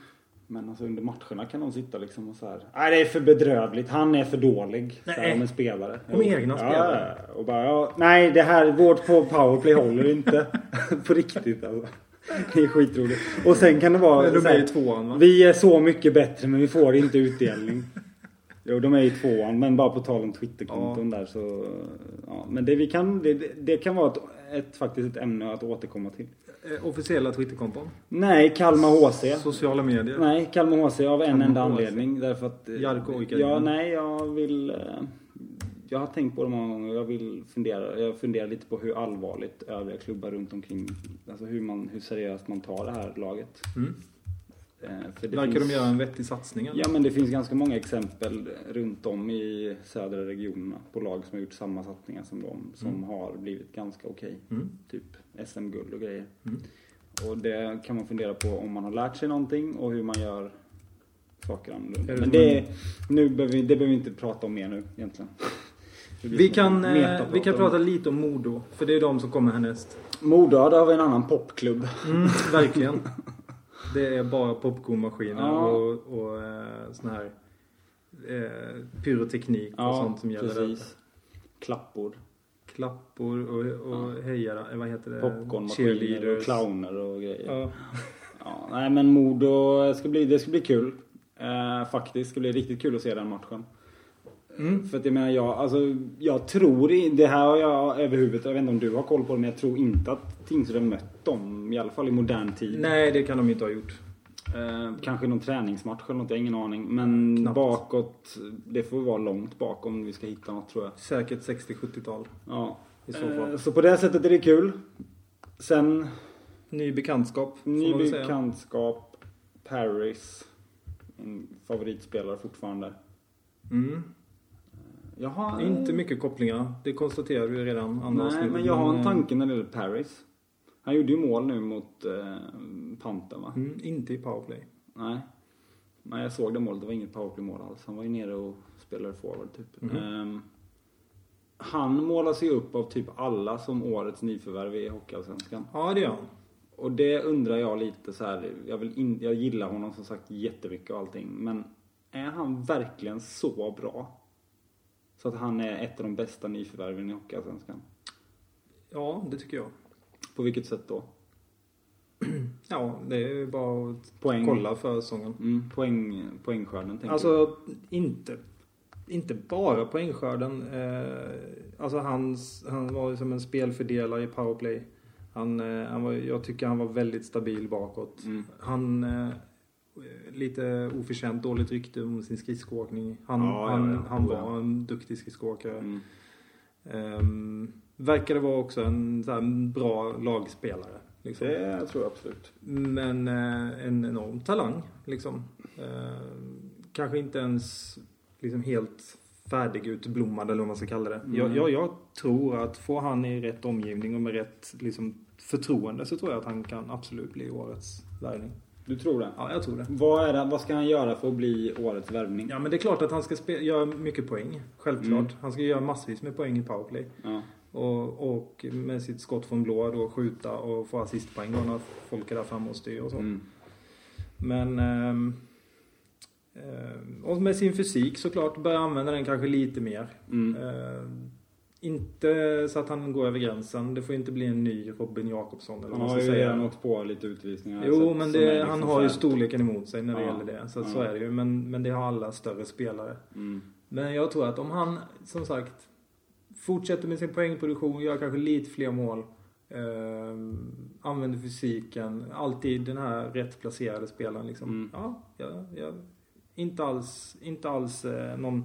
Men alltså under matcherna kan de sitta liksom och så här. Nej det är för bedrövligt. Han är för dålig. Så här, Nej. om en spelare. Om egna ja, spelare? Och bara, ja, nej det här, vårt på powerplay håller inte. på riktigt alltså. Det är skitroligt. Och sen kan det vara Men de så är här, ju tvåan va? Vi är så mycket bättre men vi får inte utdelning. Jo, de är i tvåan, men bara på tal om Twitterkonton där så... Ja, men det, vi kan, det, det kan vara ett, ett, faktiskt ett ämne att återkomma till. Eh, Officiella Twitterkonton. Nej, Kalmar HC. Sociala medier. Nej, Kalmar HC av en Kalmar enda HC. anledning. Därför att... eh, Jarko orkar Ja, nej, jag vill... eh, Jag har tänkt på det många gånger. Jag vill fundera, jag funderar lite på hur allvarligt övriga klubbar runt omkring, alltså hur, man, hur seriöst man tar det här laget. Mm. Eh, Verkar finns- de göra en vettig satsning eller? Ja men det finns ganska många exempel runt om i södra regionerna på lag som har gjort samma satsningar som de som Mm. har blivit ganska okej. Mm. Typ SM-guld och grejer. Mm. Och det kan man fundera på om man har lärt sig någonting och hur man gör saker annorlunda. Det Men det, nu behöver vi, det behöver vi inte prata om mer nu egentligen. Blir Vi kan, eh, vi kan prata lite om Modo. För det är de som kommer härnäst. Modo, där har vi en annan popklubb. Mm, verkligen. Det är bara popcornmaskiner Ja. och, och eh, sån här eh, pyroteknik och Ja, sånt som gäller precis. Klappor, Klappor och, och hejare, eh, vad heter det? popcornmaskiner och clowner och grejer. Ja. Ja, nej men Modo ska bli, det ska bli kul. Eh, faktiskt, det ska bli riktigt kul att se den matchen. Mm. För att jag menar, jag, alltså, jag tror i, det här har jag över huvudet, jag vet inte om du har koll på det, men jag tror inte att Tingsryd har mött dem, i alla fall i modern tid. Nej, det kan de inte ha gjort. Eh, kanske någon träningsmatch eller något, jag har ingen aning. Men Knappt. bakåt, det får vara långt bak om vi ska hitta något tror jag. Säkert 60-70-tal Ja. i så fall. Eh, så på det sättet är det kul. Sen Ny bekantskap, Ny bekantskap. Paris. En favoritspelare fortfarande. Mm. Jag har... Inte mycket kopplingar, det konstaterade vi redan andra Nej, men jag har en tanke när det gäller Paris. Han gjorde ju mål nu mot eh, Panten va? Mm, inte i powerplay. Nej. Nej, jag såg det målet. Det var inget powerplay-mål alls. Han var ju nere och spelade forward typ. Mhm. Ehm, han målas ju upp av typ alla som årets nyförvärv i Hockeyallsvenskan. Ja, det gör han. Och det undrar jag lite så här. Jag, vill in, jag gillar honom som sagt jättemycket och allting. Men är han verkligen så bra? Så att han är ett av de bästa nyförvärven i Hockeyallsvenskan? Ja, det tycker jag. På vilket sätt då? Ja, det är bara att Poäng. kolla för säsongen. Mm, poäng, poängskörden tänker du? Alltså, inte, inte bara poängskörden. Eh, alltså hans, han var ju som en spelfördelare i powerplay. Han, eh, han var, jag tycker han var väldigt stabil bakåt. Mm. Han, eh, lite oförtjänt dåligt rykte om sin skridskoåkning. Han, Ja, han, ja. han var en duktig skridskoåkare. Mm. Um, verkade vara också en så här, bra lagspelare. Liksom. Det tror jag absolut. Men eh, en enorm talang liksom. Eh, kanske inte ens liksom helt färdigutblommad eller vad man ska kalla det. Mm. Jag, jag, jag tror att får han i rätt omgivning och med rätt liksom, förtroende så tror jag att han kan absolut bli årets värvning. Du tror det? Ja, jag tror det. Vad, är det, vad ska han göra för att bli årets värvning? Ja, men det är klart att han ska spe- göra mycket poäng. Självklart. Mm. Han ska göra massvis med poäng i powerplay. Ja. Och, och med sitt skott från blå då skjuta och få assistpoäng då när folk är där framme och styr och så. Mm. Men... ehm, och med sin fysik såklart, börja använda den kanske lite mer. Mm. Ehm, inte så att han går över gränsen. Det får inte bli en ny Robin Jakobsson eller Han har ju säga. redan åkt på lite utvisningar. jag Jo, men det, liksom han har ju storleken emot sig när det Ja. gäller det. Så, Ja. så är det ju. Men, men det har alla större spelare. Mm. Men jag tror att om han, som sagt, fortsätter med sin poängproduktion, gör kanske lite fler mål. Eh, använder fysiken. Alltid den här rätt placerade spelaren liksom. Mm. Ja, ja, ja, inte alls, inte alls eh, någon,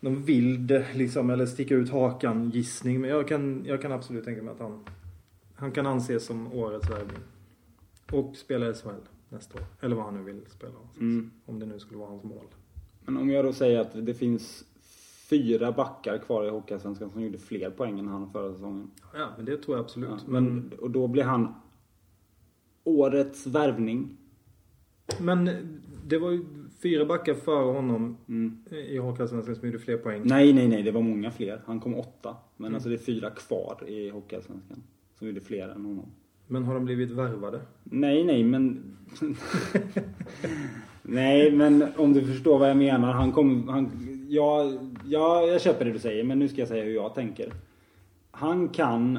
någon vild liksom, eller sticka ut hakan gissning. Men jag kan, jag kan absolut tänka mig att han, han kan anses som årets värvning. Och spela i SHL nästa år. Eller vad han nu vill spela. Mm. Om det nu skulle vara hans mål. Men om jag då säger att det finns fyra backar kvar i Hockeyallsvenskan som gjorde fler poäng än han förra säsongen. Ja, men det tror jag absolut. Ja, men, och då blir han årets värvning. men det var ju fyra backar före honom Mm. i Hockeyallsvenskan som gjorde fler poäng. Nej, nej, nej, det var många fler. Han kom åtta. Men Mm. alltså det är fyra kvar i Hockeyallsvenskan. Som gjorde fler än honom. Men har de blivit värvade? Nej, nej, men... nej, men om du förstår vad jag menar. Han kom... Han, ja, ja, jag köper det du säger, men nu ska jag säga hur jag tänker. Han kan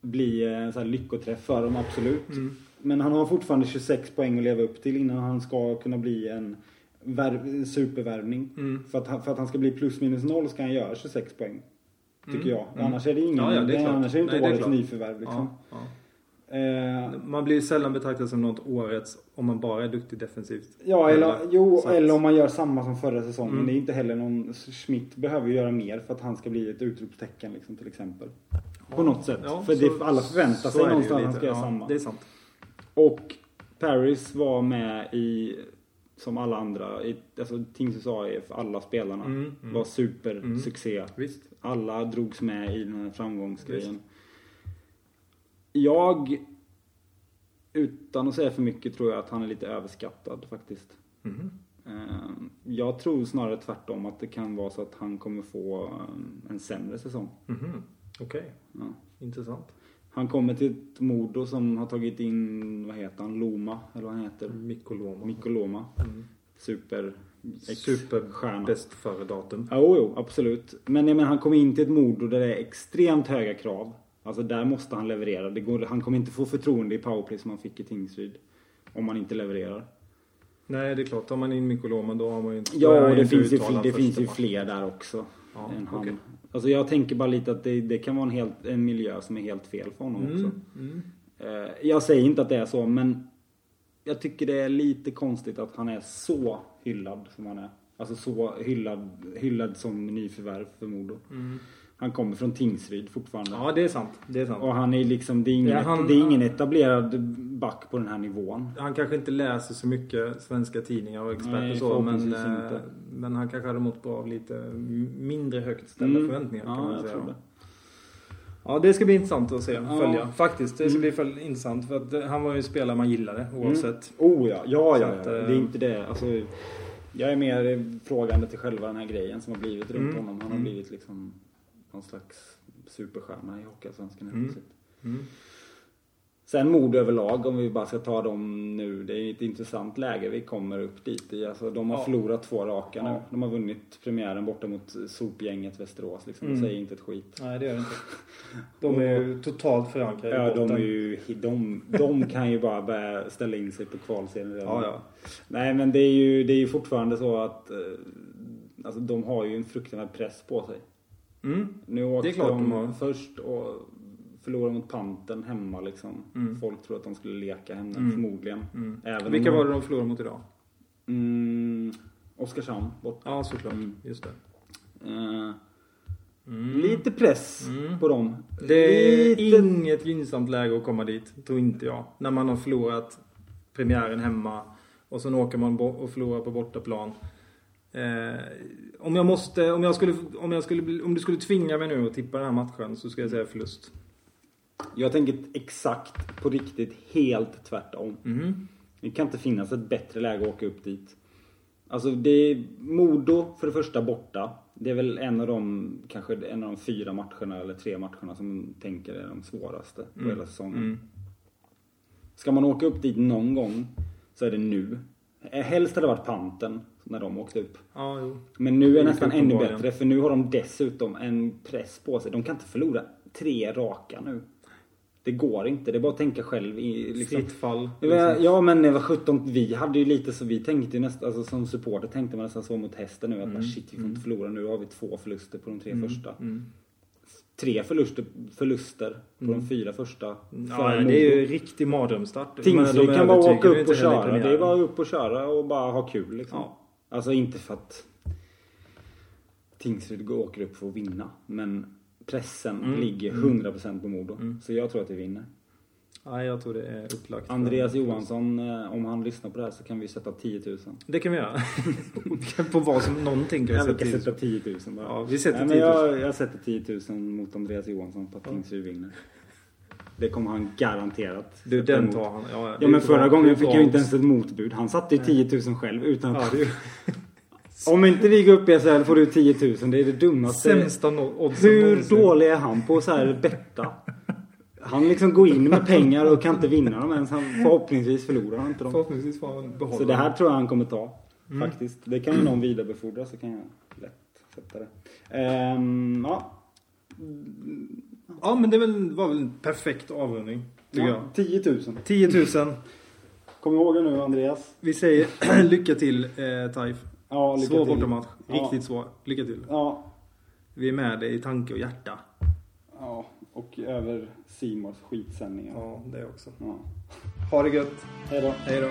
bli en sån här lyckoträff för dem, absolut. Mm. Men han har fortfarande 26 poäng att leva upp till innan han ska kunna bli en värv, supervärvning. Mm. För, att, han- för att han ska bli plus minus noll ska han göra 26 poäng. Tycker Mm. jag. Mm. Annars är det ingen... Ja, ja, det är klart. annars är det inte Nej, det är årets nyförvärv liksom. Ja. Eh, Man blir sällan betraktad som något årets om man bara är duktig defensivt. Ja, eller, jo, Så att- eller om man gör samma som förra säsongen. Mm. Det är inte heller någon... Schmidt behöver göra mer för att han ska bli ett utropstecken liksom, till exempel. På något sätt. För så- det, alla förväntar sig någonstans att han ska göra samma. Det är sant. Och Paris var med i, som alla andra, alltså Tingsryds AIF, alla spelarna Mm, mm. var supersuccé. Visst. Alla drogs med i den här framgångsgrejen. Jag, utan att säga för mycket, tror jag att han är lite överskattad faktiskt. Eh, Jag tror snarare tvärtom att det kan vara så att han kommer få eh, en sämre säsong. Mhm. Okej. Ja. Intressant. Han kommer till ett Modo som har tagit in, vad heter han, Loma, eller vad han heter? Mikko Loma. Mikko Loma. Mm. Super Super stjärna. bäst före datum. Jo, jo, absolut. Men jag menar, han kommer in till ett Modo där det är extremt höga krav. Alltså där måste han leverera. Det går, han kommer inte få förtroende i powerplay som han fick i Tingsryd. Om han inte levererar. Nej, det är klart. Tar man in Mikko Loma då har man ju inte... Ja, och det finns ju, det finns ju fler där också. Ja, än han. okej. Alltså jag tänker bara lite att det, det kan vara en, helt, en miljö som är helt fel för honom match. också. Mm. Mm. Eh, Jag säger inte att det är så, men jag tycker det är lite konstigt att han är så hyllad som han är. Alltså så hyllad, hyllad som nyförvärv för Modo. Mm. Han kommer från Tingsryd fortfarande. Ja, det är sant. Det är sant. Och han är liksom, det är ingen, Ja, han- det är ingen etablerad back på den här nivån. Han kanske inte läser så mycket svenska tidningar och experter Nej, och så, men, eh, inte. Men han kanske hade mått bra av lite mindre högt ställda Mm. förväntningar kan Ja, man säga. det. Ja, det ska bli intressant att se, Ja. följa. Faktiskt, det ska Mm. bli intressant för att eh, han var ju en spelare man gillade oavsett. Oh ja, ja, ja, att, ja. eh, Det är inte det. Alltså, jag är mer frågande till själva den här grejen som har blivit runt Mm. honom. Han har Mm. blivit liksom någon slags superstjärna i Hockeyallsvenskan helt Mm. Sen Modo överlag, om vi bara ska ta dem nu. Det är ett intressant läge vi kommer upp dit i. Alltså, de har Ja. förlorat två raka nu. Ja. De har vunnit premiären borta mot sopgänget Västerås. Liksom. Mm. Det säger inte ett skit. Nej, det gör det inte. De är ju totalt förankrade i Ja, de, botten. är ju, de, de kan ju bara börja ställa in sig på kvalserien. Ja, ja. Nej, men det är ju, det är ju fortfarande så att eh, alltså, de har ju en fruktansvärd press på sig. Mm. Nu åkte Det är klart de de först och förlorade mot Panten hemma liksom. Mm. Folk tror att de skulle leka henne, Mm. förmodligen. Mm. Även Vilka var det de förlorade mot idag? Mm, Oskarshamn bort. Ja, såklart. Mm. Just det. Mm. Lite press Mm. på dem. Det är Lite... inget gynnsamt läge att komma dit, tror inte jag. När man har förlorat premiären hemma och sen åker man och förlorar på bortaplan. Eh, om jag måste, om jag skulle, om jag skulle, om du skulle tvinga mig nu att tippa den här matchen så ska jag säga förlust. Jag tänker exakt på riktigt helt tvärtom. Mhm. Det kan inte finnas ett bättre läge att åka upp dit. Alltså det är Modo för det första borta. Det är väl en av de, kanske en av de fyra matcherna eller tre matcherna som tänker är de svåraste på Mm. hela säsongen. Mm. Ska man åka upp dit någon gång så är det nu. Eh, Helst hade det varit panten när de åkte upp. Jo. Men nu är det nästan ännu bättre för nu har de dessutom en press på sig. De kan inte förlora tre raka nu. Det går inte. Det är bara att tänka själv. I, liksom. Fritt fall. Var- Ja men det var 17, vi hade ju lite så vi tänkte ju nästan, alltså som supporter tänkte man nästan så mot hästen nu att bara, shit vi får inte förlora nu har vi två förluster på de tre första. Mm. Tre förluster, förluster på de fyra första. Ja, för det är ju Modo. riktig mardrömsstart. Tingsryd kan bara åka upp och köra. Det är bara upp och köra och bara ha kul liksom. Ja. Alltså inte för att Tingsryd åker upp för att vinna. Men pressen Mm. ligger 100% på Modo. Så jag tror att vi vinner. Ja, jag tror det är upplagt. Andreas Johansson, eh, om han lyssnar på det här så kan vi sätta 10 000. Det kan vi göra. på vad som någonting kan vi sätta kan till. sätta 10 000 bara. Ja, vi sätter Nej, 10 men 000. jag, jag sätter 10 000 mot Andreas Johansson på att Tingsryd vinner. Det kommer han garanterat. Du, den tar han. Ja, Ja men förra gången fick jag ju inte ens ett motbud. Han satte ju 10 000 själv utan Ja, att... ju Om inte vi går upp i SHL får du 10 000. Det är det dummaste. sämsta oddsen Hur någonsin. dålig är han på så här betta? Han liksom går in med pengar och kan inte vinna dem ens. Han, förhoppningsvis förlorar han inte dem. Förhoppningsvis får han behålla Så det här tror jag han kommer ta. Mm. Faktiskt. Det kan ju någon vidarebefordra så kan jag lätt sätta det. Ehm, ja. Ja, men det var väl en perfekt avrundning. Ja. 10 000. jag. 10 000. Kom ihåg det nu Andreas. Vi säger lycka till eh, Taif. Ja, lycka Svår till. bortamatch. Ja. Riktigt svår. Lycka till. Ja. Vi är med dig i tanke och hjärta. ja. Och över Simons skitsändningar. Ja, det också. Ja. Ha det gött. Hej då. Hej då.